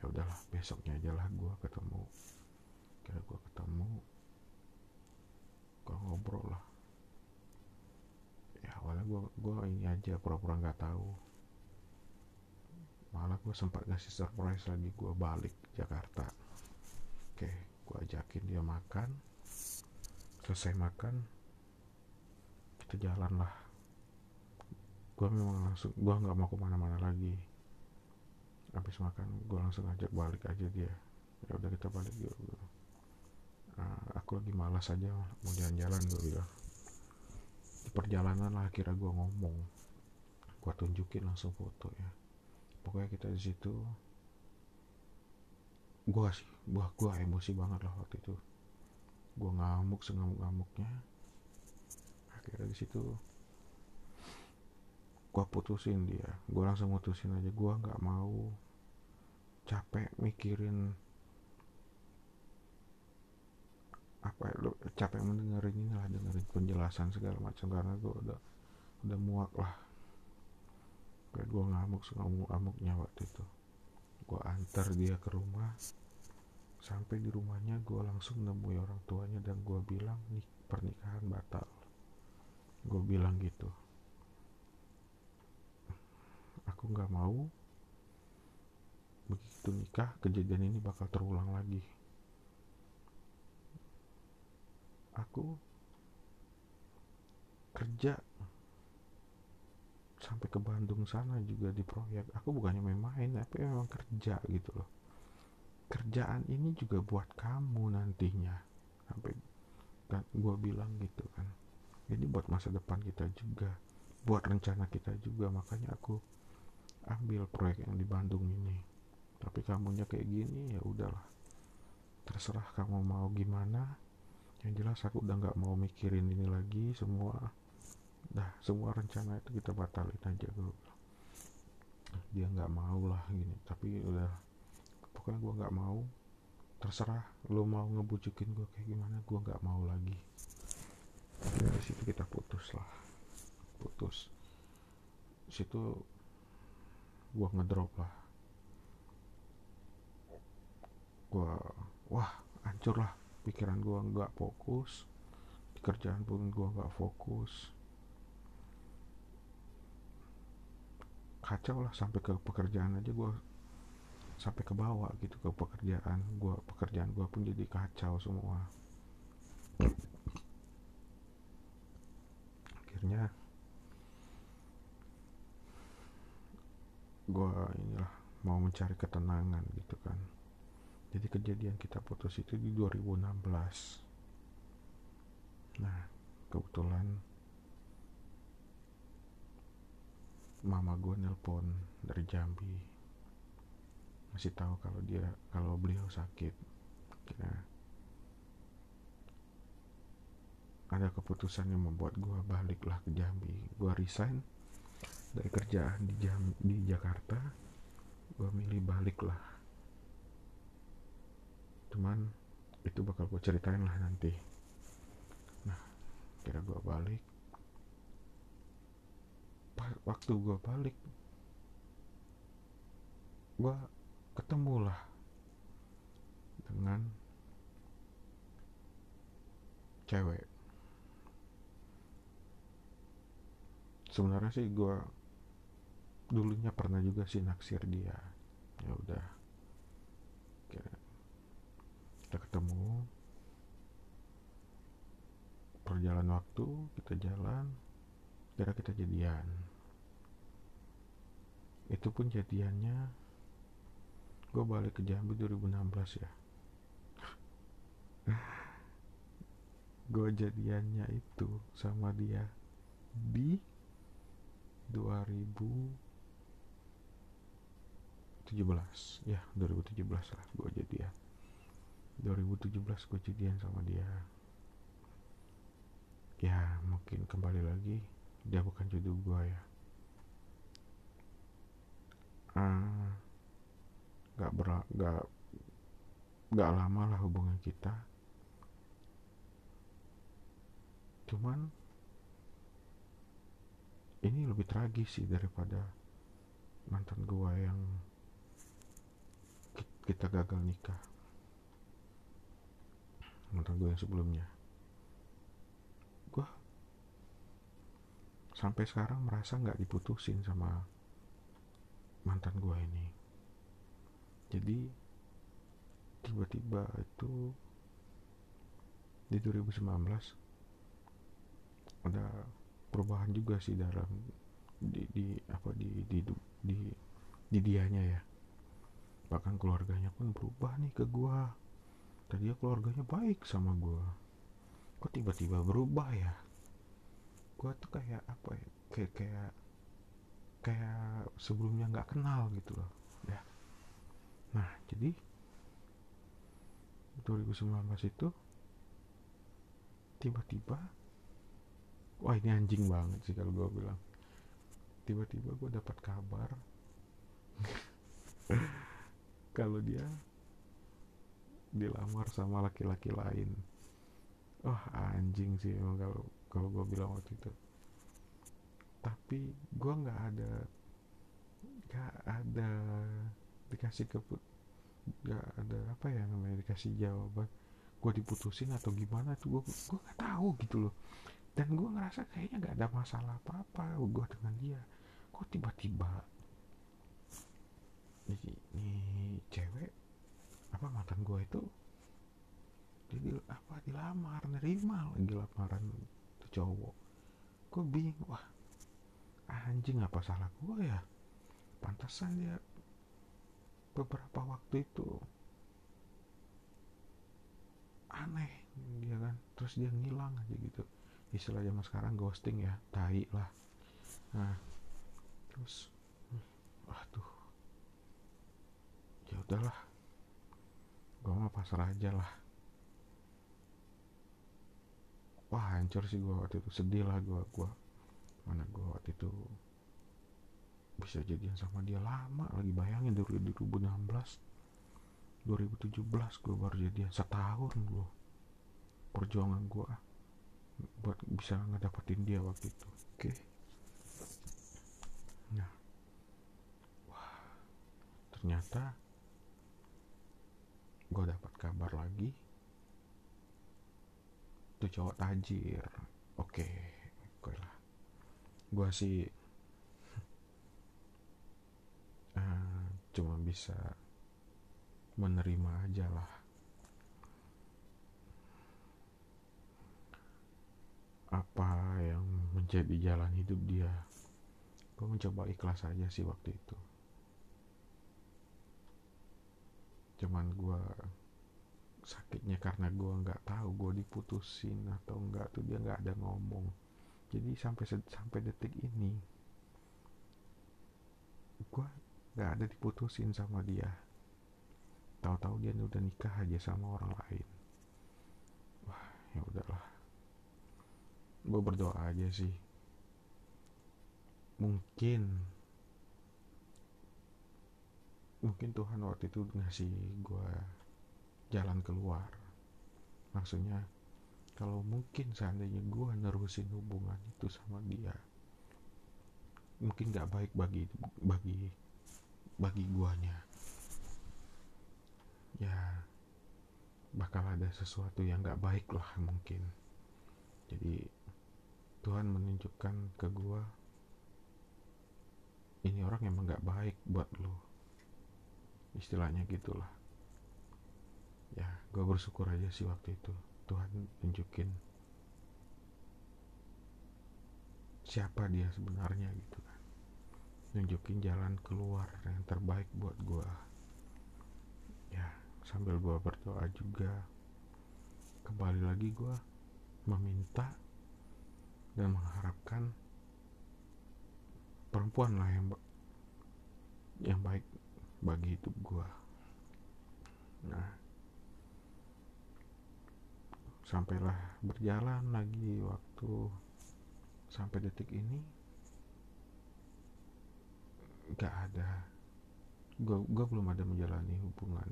Ya udahlah besoknya aja lah gue ketemu. Kira gue ketemu gue ngobrol lah. Ya awalnya gue gue ini aja pura-pura nggak tahu. Malah gue sempat ngasih surprise lagi gue balik Jakarta. Oke gue ajakin dia makan. Selesai makan kita jalan lah gue memang langsung gue nggak mau ke mana-mana lagi. Habis makan gue langsung ajak balik aja dia. Ya udah kita balik gitu nah, aku lagi malas aja mau jalan-jalan gue bilang. Di perjalanan lah akhirnya gue ngomong. Gue tunjukin langsung foto ya. Pokoknya kita di situ gue sih gue gue emosi banget lah waktu itu. Gue ngamuk sengamuk-ngamuknya. Akhirnya di situ gue putusin dia. Gue langsung putusin aja. Gue nggak mau capek mikirin apa ya, lo capek mendengarin ini lah dengerin penjelasan segala macam. Karena gue udah udah muak lah. Kayak gue ngamuk ngamuk ngamuknya waktu itu. Gue antar dia ke rumah. Sampai di rumahnya gue langsung nemui orang tuanya dan gue bilang nih pernikahan batal. Gue bilang gitu aku nggak mau begitu nikah kejadian ini bakal terulang lagi. Aku kerja sampai ke Bandung sana juga di proyek. Aku bukannya main-main tapi memang kerja gitu loh. Kerjaan ini juga buat kamu nantinya. Sampai kan gue bilang gitu kan. Ini buat masa depan kita juga buat rencana kita juga. Makanya aku ambil proyek yang di Bandung ini. Tapi kamunya kayak gini ya udahlah. Terserah kamu mau gimana. Yang jelas aku udah nggak mau mikirin ini lagi semua dah semua rencana itu kita batalin aja gue dia nggak mau lah gini. Tapi udah pokoknya gue nggak mau. Terserah lo mau ngebujukin gue kayak gimana gue nggak mau lagi. Dari situ kita putus lah. Putus. Situ gue ngedrop lah. Gue wah hancur lah. Pikiran gue nggak fokus. Di kerjaan pun gue nggak fokus. Kacau lah sampai ke pekerjaan aja gue sampai ke bawah gitu ke pekerjaan gue pekerjaan gue pun jadi kacau semua. Akhirnya gue inilah mau mencari ketenangan gitu kan. Jadi kejadian kita putus itu di 2016 nah kebetulan mama gue nelpon dari Jambi. Masih tahu kalau dia kalau beliau sakit. Nah, ada keputusan yang membuat gue baliklah ke Jambi. Gue resign dari kerjaan di Jam di Jakarta gue milih balik lah. Cuman itu bakal gue ceritain lah nanti. Nah kira gue balik. Waktu gue balik gue ketemu lah dengan cewek. Sebenarnya sih gue dulunya pernah juga sih naksir dia. Ya udah. Kita ketemu. Perjalanan waktu kita jalan. Kira kita jadian. Itu pun jadiannya gue balik ke Jambi 2016 ya. Gue jadiannya itu sama dia di 2017 ya 2017 lah gue jadian 2017 gue jadian sama dia. Ya mungkin kembali lagi dia bukan jodoh gue ya. Uh, gak ber gak gak lama lah hubungan kita. Cuman ini lebih tragis sih daripada mantan gue yang kita gagal nikah. Mantan gue yang sebelumnya. Gue sampai sekarang merasa nggak diputusin sama mantan gue ini. Jadi tiba-tiba itu di 2019 ada perubahan juga sih dalam di, di apa di di di di dianya ya bahkan keluarganya pun berubah nih ke gua. Tadi keluarganya baik sama gue kok tiba-tiba berubah ya? Gue tuh kayak apa ya? Kayak kayak kayak sebelumnya nggak kenal gitu loh ya. Nah jadi 2019 itu tiba-tiba wah ini anjing banget sih kalau gue bilang. Tiba-tiba gue dapat kabar kalau dia dilamar sama laki-laki lain. Oh anjing sih emang kalau kalau gue bilang waktu itu. Tapi gue nggak ada nggak ada dikasih keput nggak ada apa ya namanya dikasih jawaban. Gue diputusin atau gimana tuh gue gue nggak tahu gitu loh. Dan gue ngerasa kayaknya nggak ada masalah apa apa gue dengan dia. Kok tiba-tiba nih, cewek apa mantan gue itu dia di, apa dilamar nerima lagi lamaran tuh cowok. Gue bingung wah anjing apa salah gue ya? Pantasan dia beberapa waktu itu aneh dia kan? Terus dia ngilang aja gitu. Istilah zaman sekarang ghosting ya tai lah. Nah terus waduh ya udahlah. Gue mah pasrah aja lah. Wah hancur sih gue waktu itu. Sedih lah gue gue mana gue waktu itu bisa jadian sama dia lama lagi. Bayangin dari 2016 2017 gue baru jadian. Setahun loh perjuangan gue buat bisa ngedapetin dia waktu itu. Oke. Okay. nah. Wah. Ternyata gue dapat kabar lagi. Tuh cowok tajir. Oke okay. oke lah. Gue sih uh, cuma bisa menerima aja lah. Apa yang menjadi jalan hidup dia? Gue mencoba ikhlas aja sih waktu itu cuman gue sakitnya karena gue nggak tahu gue diputusin atau enggak tuh dia nggak ada ngomong. Jadi sampai sampai detik ini gue nggak ada diputusin sama dia. Tahu-tahu dia udah nikah aja sama orang lain. Wah ya udahlah. Gue berdoa aja sih. Mungkin mungkin Tuhan waktu itu ngasih gue jalan keluar. Maksudnya kalau mungkin seandainya gue nerusin hubungan itu sama dia mungkin gak baik bagi bagi bagi guanya. Ya bakal ada sesuatu yang gak baik lah mungkin. Jadi Tuhan menunjukkan ke gua ini orang emang gak baik buat lo istilahnya gitulah. Ya gue bersyukur aja sih waktu itu. Tuhan tunjukin siapa dia sebenarnya gitu kan. Nunjukin jalan keluar yang terbaik buat gue ya sambil gue berdoa juga. Kembali lagi gue meminta dan mengharapkan perempuan lah yang yang baik bagi hidup gue nah. Sampailah berjalan lagi waktu sampai detik ini gak ada. Gue gue belum ada menjalani hubungan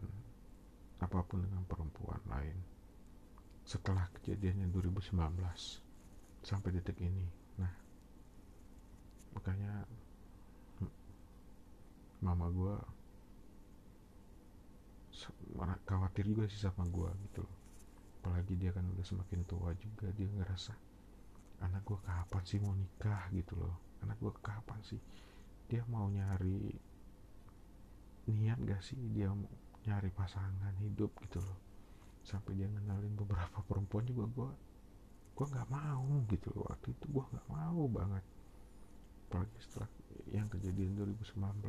apa pun dengan perempuan lain. Setelah kejadiannya 2019 sampai detik ini. Nah. Makanya mama gue khawatir juga sih sama gue gitu loh. Apalagi dia kan udah semakin tua juga dia ngerasa anak gue kapan sih mau nikah? gitu loh. Anak gue kapan sih? Dia mau nyari niat gak sih? Dia mau nyari pasangan hidup gitu loh. Sampai dia ngenalin beberapa perempuan juga gue gue nggak mau gitu loh. Waktu itu gue nggak mau banget. Apalagi setelah yang kejadian 2019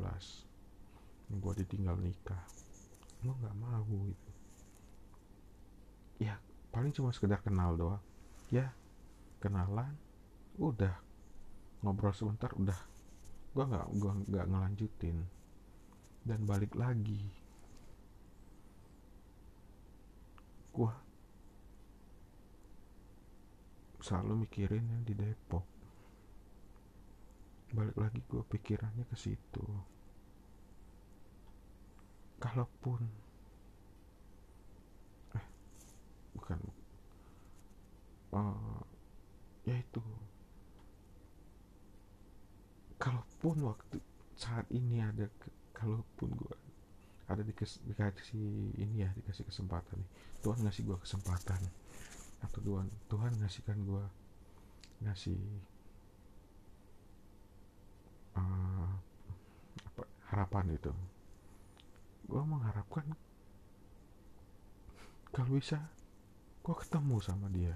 yang gue ditinggal nikah gue nggak mau gitu. Ya. Paling cuma sekedar kenal doang. Ya kenalan udah. Ngobrol sebentar udah. Gue nggak gue nggak ngelanjutin. Dan balik lagi. Gue selalu mikirin yang di Depok. Balik lagi gue pikirannya ke situ kalaupun. Eh bukan. Uh, ya itu. Kalaupun waktu saat ini ada kalaupun gue ada dikasih, dikasih ini ya dikasih kesempatan nih. Tuhan ngasih gue kesempatan. Atau Tuhan Tuhan ngasihkan gue ngasih uh, apa, harapan itu gue mengharapkan kalau bisa gue ketemu sama dia.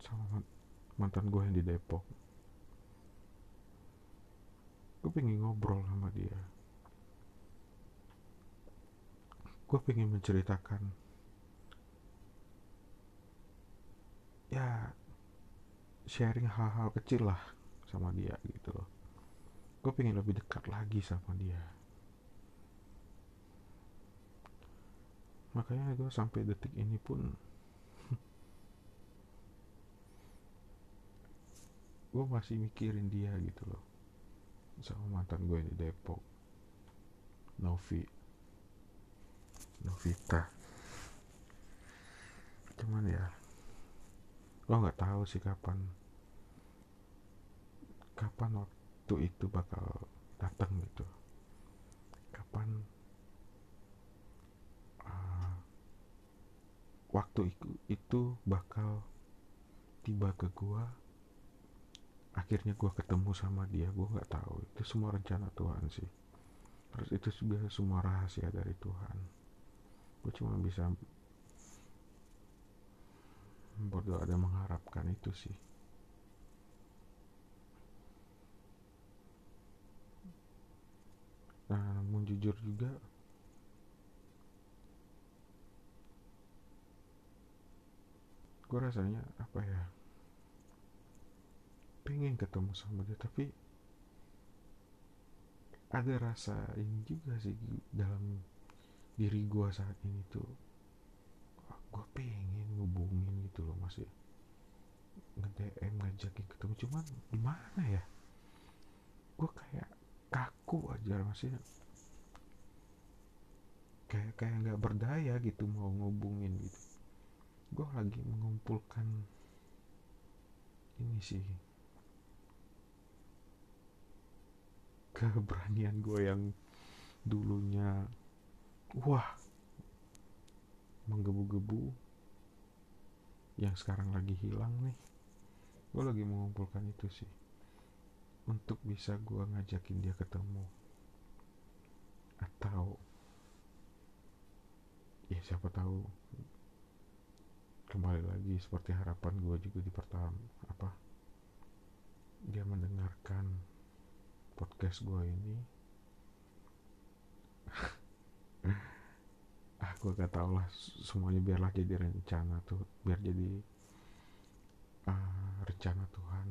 Sama mantan gue yang di Depok. Gue pengen ngobrol sama dia. Gue pengen menceritakan. Ya sharing hal-hal kecil lah sama dia gitu loh. Gue pengen lebih dekat lagi sama dia makanya gue sampai detik ini pun gue masih mikirin dia gitu loh. Sama mantan gue di Depok. Novi. Novita. Cuman ya lo nggak tahu sih kapan kapan waktu itu bakal datang gitu. Kapan waktu itu, itu bakal tiba ke gua. Akhirnya gue ketemu sama dia gue nggak tahu. Itu semua rencana Tuhan sih. Terus itu juga semua rahasia dari Tuhan. Gue cuma bisa berdoa dan mengharapkan itu sih. Nah namun jujur juga gue rasanya apa ya pengen ketemu sama dia tapi ada rasa ini juga sih dalam diri gue saat ini tuh gue pengen ngubungin gitu loh masih nge-DM ngajakin ketemu cuman gimana ya gue kayak kaku aja masih kayak kayak nggak berdaya gitu mau ngubungin gitu gue lagi mengumpulkan ini sih. Keberanian gue yang dulunya wah menggebu-gebu yang sekarang lagi hilang nih. Gue lagi mengumpulkan itu sih. Untuk bisa gue ngajakin dia ketemu. Atau ya siapa tahu kembali lagi seperti harapan gue juga di pertama apa dia mendengarkan podcast gue ini. Ah gue gak tau lah semuanya biarlah jadi rencana tuh biar jadi uh, rencana Tuhan.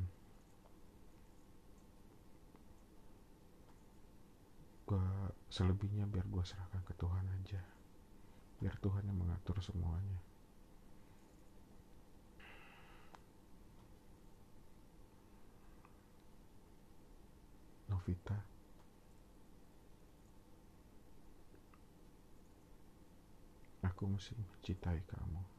Gue selebihnya biar gue serahkan ke Tuhan aja. Biar Tuhan yang mengatur semuanya Novita. Aku masih mencintai kamu